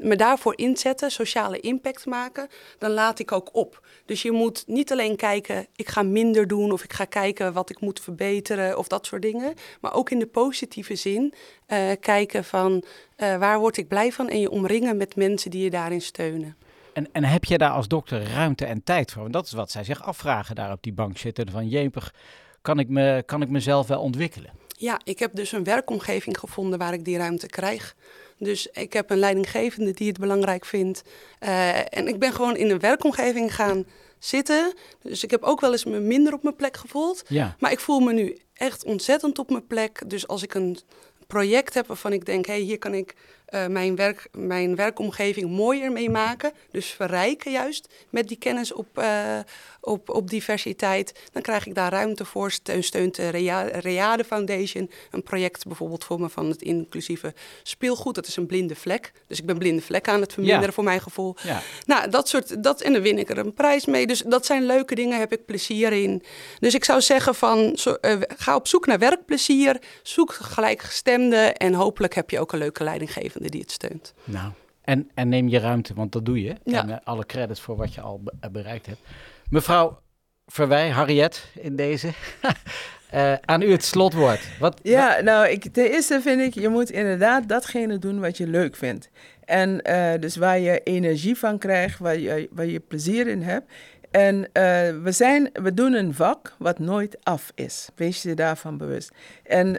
me daarvoor inzetten, sociale impact maken, dan laat ik ook op. Dus je moet niet alleen kijken, ik ga minder doen of ik ga kijken wat ik moet verbeteren of dat soort dingen, maar ook in de positieve zin uh, kijken van waar word ik blij van en je omringen met mensen die je daarin steunen. En, en heb je daar als dokter ruimte en tijd voor? En dat is wat zij zich afvragen daar op die bank zitten. Van jepig, kan ik, me, kan ik mezelf wel ontwikkelen? Ja, ik heb dus een werkomgeving gevonden waar ik die ruimte krijg. Dus ik heb een leidinggevende die het belangrijk vindt. Uh, en ik ben gewoon in een werkomgeving gaan zitten. Dus ik heb ook wel eens me minder op mijn plek gevoeld. Ja. Maar ik voel me nu echt ontzettend op mijn plek. Dus als ik een project heb waarvan ik denk, hé, hey, hier kan ik uh, mijn, werk, mijn werkomgeving mooier mee maken. Dus verrijken juist met die kennis op, uh, op, op diversiteit. Dan krijg ik daar ruimte voor. Steun, steunt de Reade Foundation een project bijvoorbeeld voor me van het inclusieve speelgoed. Dat is een blinde vlek. Dus ik ben blinde vlek aan het verminderen ja. voor mijn gevoel. Ja. Nou, dat soort, dat, en dan win ik er een prijs mee. Dus dat zijn leuke dingen, heb ik plezier in. Dus ik zou zeggen van, zo, uh, ga op zoek naar werkplezier. Zoek gelijkgestemden en hopelijk heb je ook een leuke leidinggevende die het steunt. Nou, en, en neem je ruimte, want dat doe je. Ja. En uh, alle credits voor wat je al be bereikt hebt. Mevrouw Verwij, Harriet in deze. uh, aan u het slotwoord. Wat, ja, nou, ik, ten eerste vind ik, je moet inderdaad datgene doen wat je leuk vindt. En uh, dus waar je energie van krijgt, waar je, waar je plezier in hebt. En uh, we, zijn, we doen een vak wat nooit af is. Wees je daarvan bewust. En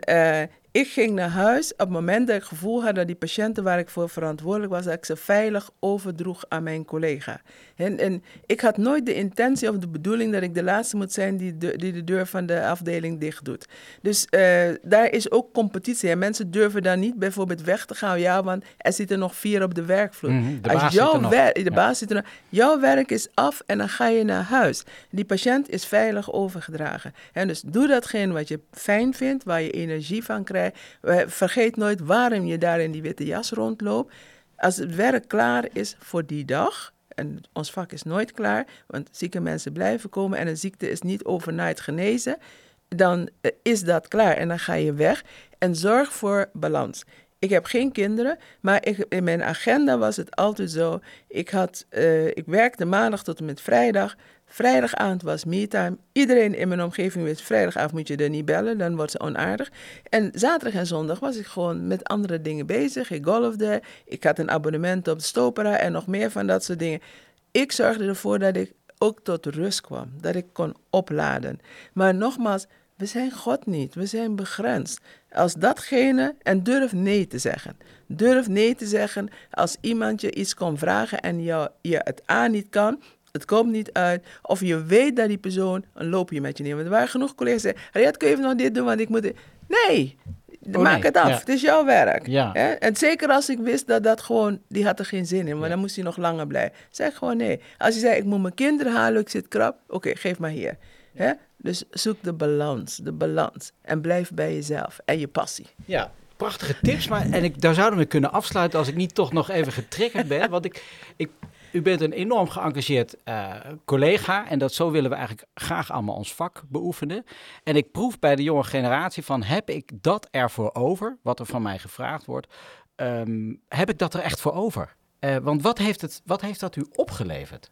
ik ging naar huis op het moment dat ik het gevoel had dat die patiënten waar ik voor verantwoordelijk was, dat ik ze veilig overdroeg aan mijn collega. En, en ik had nooit de intentie of de bedoeling dat ik de laatste moet zijn die de, die de deur van de afdeling dicht doet. Dus uh, daar is ook competitie. En mensen durven daar niet bijvoorbeeld weg te gaan. Ja, want er zitten nog vier op de werkvloer. Mm-hmm, de Als baas jouw zit er nog. werk, de Ja. baas zit er nog. Jouw werk is af en dan ga je naar huis. Die patiënt is veilig overgedragen. En dus doe datgene wat je fijn vindt, waar je energie van krijgt. Eh, Vergeet nooit waarom je daar in die witte jas rondloopt. Als het werk klaar is voor die dag, en ons vak is nooit klaar, want zieke mensen blijven komen en een ziekte is niet overnight genezen, dan eh, is dat klaar en dan ga je weg. En zorg voor balans. Ik heb geen kinderen, maar in mijn agenda was het altijd zo. Ik, had, uh, ik werkte maandag tot en met vrijdag. Vrijdagavond was me-time. Iedereen in mijn omgeving wist, vrijdagavond moet je er niet bellen, dan wordt ze onaardig. En zaterdag en zondag was ik gewoon met andere dingen bezig. Ik golfde, ik had een abonnement op Stopera en nog meer van dat soort dingen. Ik zorgde ervoor dat ik ook tot rust kwam, dat ik kon opladen. Maar nogmaals, we zijn God niet, we zijn begrensd. Als datgene, en durf nee te zeggen. Durf nee te zeggen als iemand je iets kon vragen en je, je het aan niet kan, het komt niet uit. Of je weet dat die persoon een loopje met je neemt. Want er waren genoeg collega's die zeiden, kun je even nog dit doen, want ik moet... Nee, Oh, maak nee, het af. ja. Het is jouw werk. Ja. Hè? En zeker als ik wist dat dat gewoon... Die had er geen zin in, maar Ja. dan moest hij nog langer blijven. Zeg gewoon nee. Als je zei, ik moet mijn kinderen halen, ik zit krap. Oké, geef maar hier. Hè? Dus zoek de balans, de balans. En blijf bij jezelf en je passie. Ja, prachtige tips. Maar, en ik, daar zouden we kunnen afsluiten als ik niet toch nog even getriggerd ben. Want ik, ik, u bent een enorm geëngageerd eh, collega. En dat zo willen we eigenlijk graag allemaal ons vak beoefenen. En ik proef bij de jonge generatie van, heb ik dat ervoor over? Wat er van mij gevraagd wordt. Ehm, heb ik dat er echt voor over? Eh, want wat heeft, het, wat heeft dat u opgeleverd?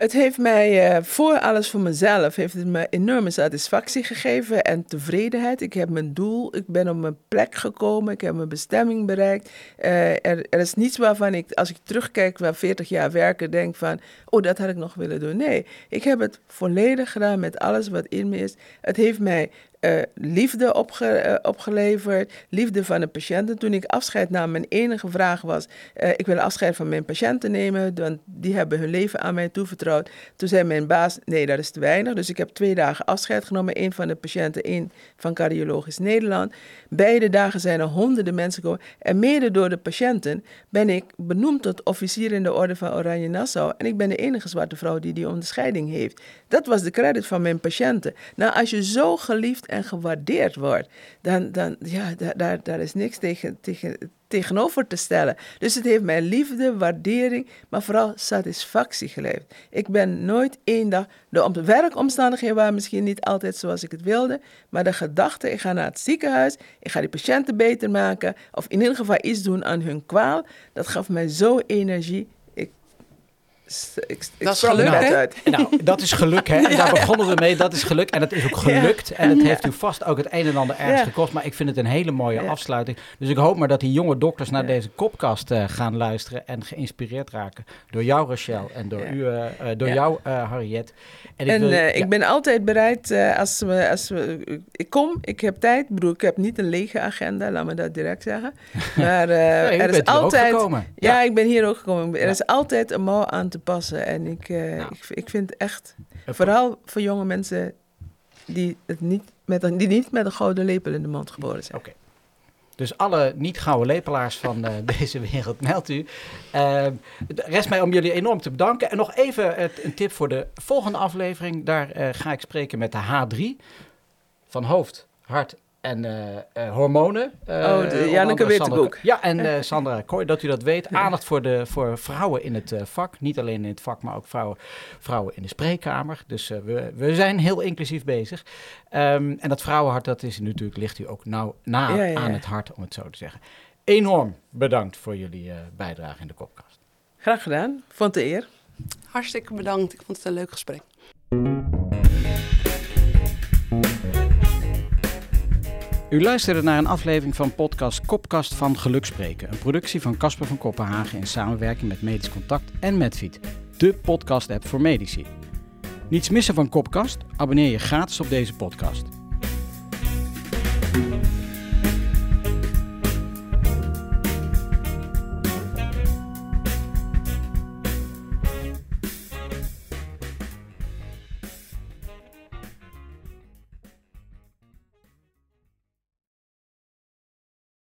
Het heeft mij, uh, voor alles voor mezelf, heeft het me enorme satisfactie gegeven en tevredenheid. Ik heb mijn doel, ik ben op mijn plek gekomen, ik heb mijn bestemming bereikt. Uh, er, er, is niets waarvan ik, als ik terugkijk waar 40 jaar werken, denk van, oh, dat had ik nog willen doen. Nee, ik heb het volledig gedaan met alles wat in me is. Het heeft mij uh, liefde uh, opgeleverd, liefde van de patiënten. Toen ik afscheid nam, mijn enige vraag was, uh, ik wil afscheid van mijn patiënten nemen, want die hebben hun leven aan mij toevertrouwd. Toen zei mijn baas, nee, dat is te weinig. Dus ik heb twee dagen afscheid genomen, één van de patiënten, één van Cardiologisch Nederland. Beide dagen zijn er honderden mensen gekomen. En mede door de patiënten ben ik benoemd tot officier in de Orde van Oranje Nassau. En ik ben de enige zwarte vrouw die die onderscheiding heeft. Dat was de credit van mijn patiënten. Nou, als je zo geliefd en gewaardeerd wordt, dan, dan ja, daar, daar, daar is niks tegen, tegen, tegenover te stellen. Dus het heeft mij liefde, waardering, maar vooral satisfactie geleverd. Ik ben nooit één dag, de werkomstandigheden waren misschien niet altijd zoals ik het wilde, maar de gedachte, ik ga naar het ziekenhuis, ik ga die patiënten beter maken, of in ieder geval iets doen aan hun kwaal, dat gaf mij zo energie ik, dat is geluk, hè? Nou, dat is geluk, hè? En daar begonnen we mee. Dat is geluk. En dat is ook gelukt. En het heeft u vast ook het een en ander ergens gekost. Maar ik vind het een hele mooie afsluiting. Dus ik hoop maar dat die jonge dokters naar deze kopkast uh, gaan luisteren. En geïnspireerd raken door jou, Rachel. En door, u, uh, door jou, Harriet. En, ik, wil, ik ben altijd bereid, als, we, als we... Ik kom, ik heb tijd. Ik bedoel, ik heb niet een lege agenda. Laat me dat direct zeggen. Maar er is altijd... Ja, ik ben hier ook gekomen. Er is altijd een mouw aan te passen. En ik, uh, ik, ik vind echt, vooral voor jonge mensen die, het niet met een, die niet met een gouden lepel in de mond geboren zijn. Oké. Dus alle niet-gouden lepelaars van uh, deze wereld, meldt u. Uh, rest mij om jullie enorm te bedanken. En nog even het, een tip voor de volgende aflevering. Daar uh, ga ik spreken met de H3 van hoofd, hart en uh, hormonen. Uh, oh, de Janneke Witteboek. Ja, en uh, Sandra Kooi, dat u dat weet. Aandacht voor, de, voor vrouwen in het vak. Niet alleen in het vak, maar ook vrouwen, vrouwen in de spreekkamer. Dus we, we zijn heel inclusief bezig. Um, en dat vrouwenhart, dat is natuurlijk, ligt u ook nauw na ja, ja, aan het hart, om het zo te zeggen. Enorm bedankt voor jullie bijdrage in de Kopkast. Graag gedaan. Vond het eer. Hartstikke bedankt. Ik vond het een leuk gesprek. U luisterde naar een aflevering van podcast Kopkast van Gelukspreken. Een productie van Casper van Kopenhagen in samenwerking met Medisch Contact en Medfeed. De podcast-app voor medici. Niets missen van Kopkast? Abonneer je gratis op deze podcast.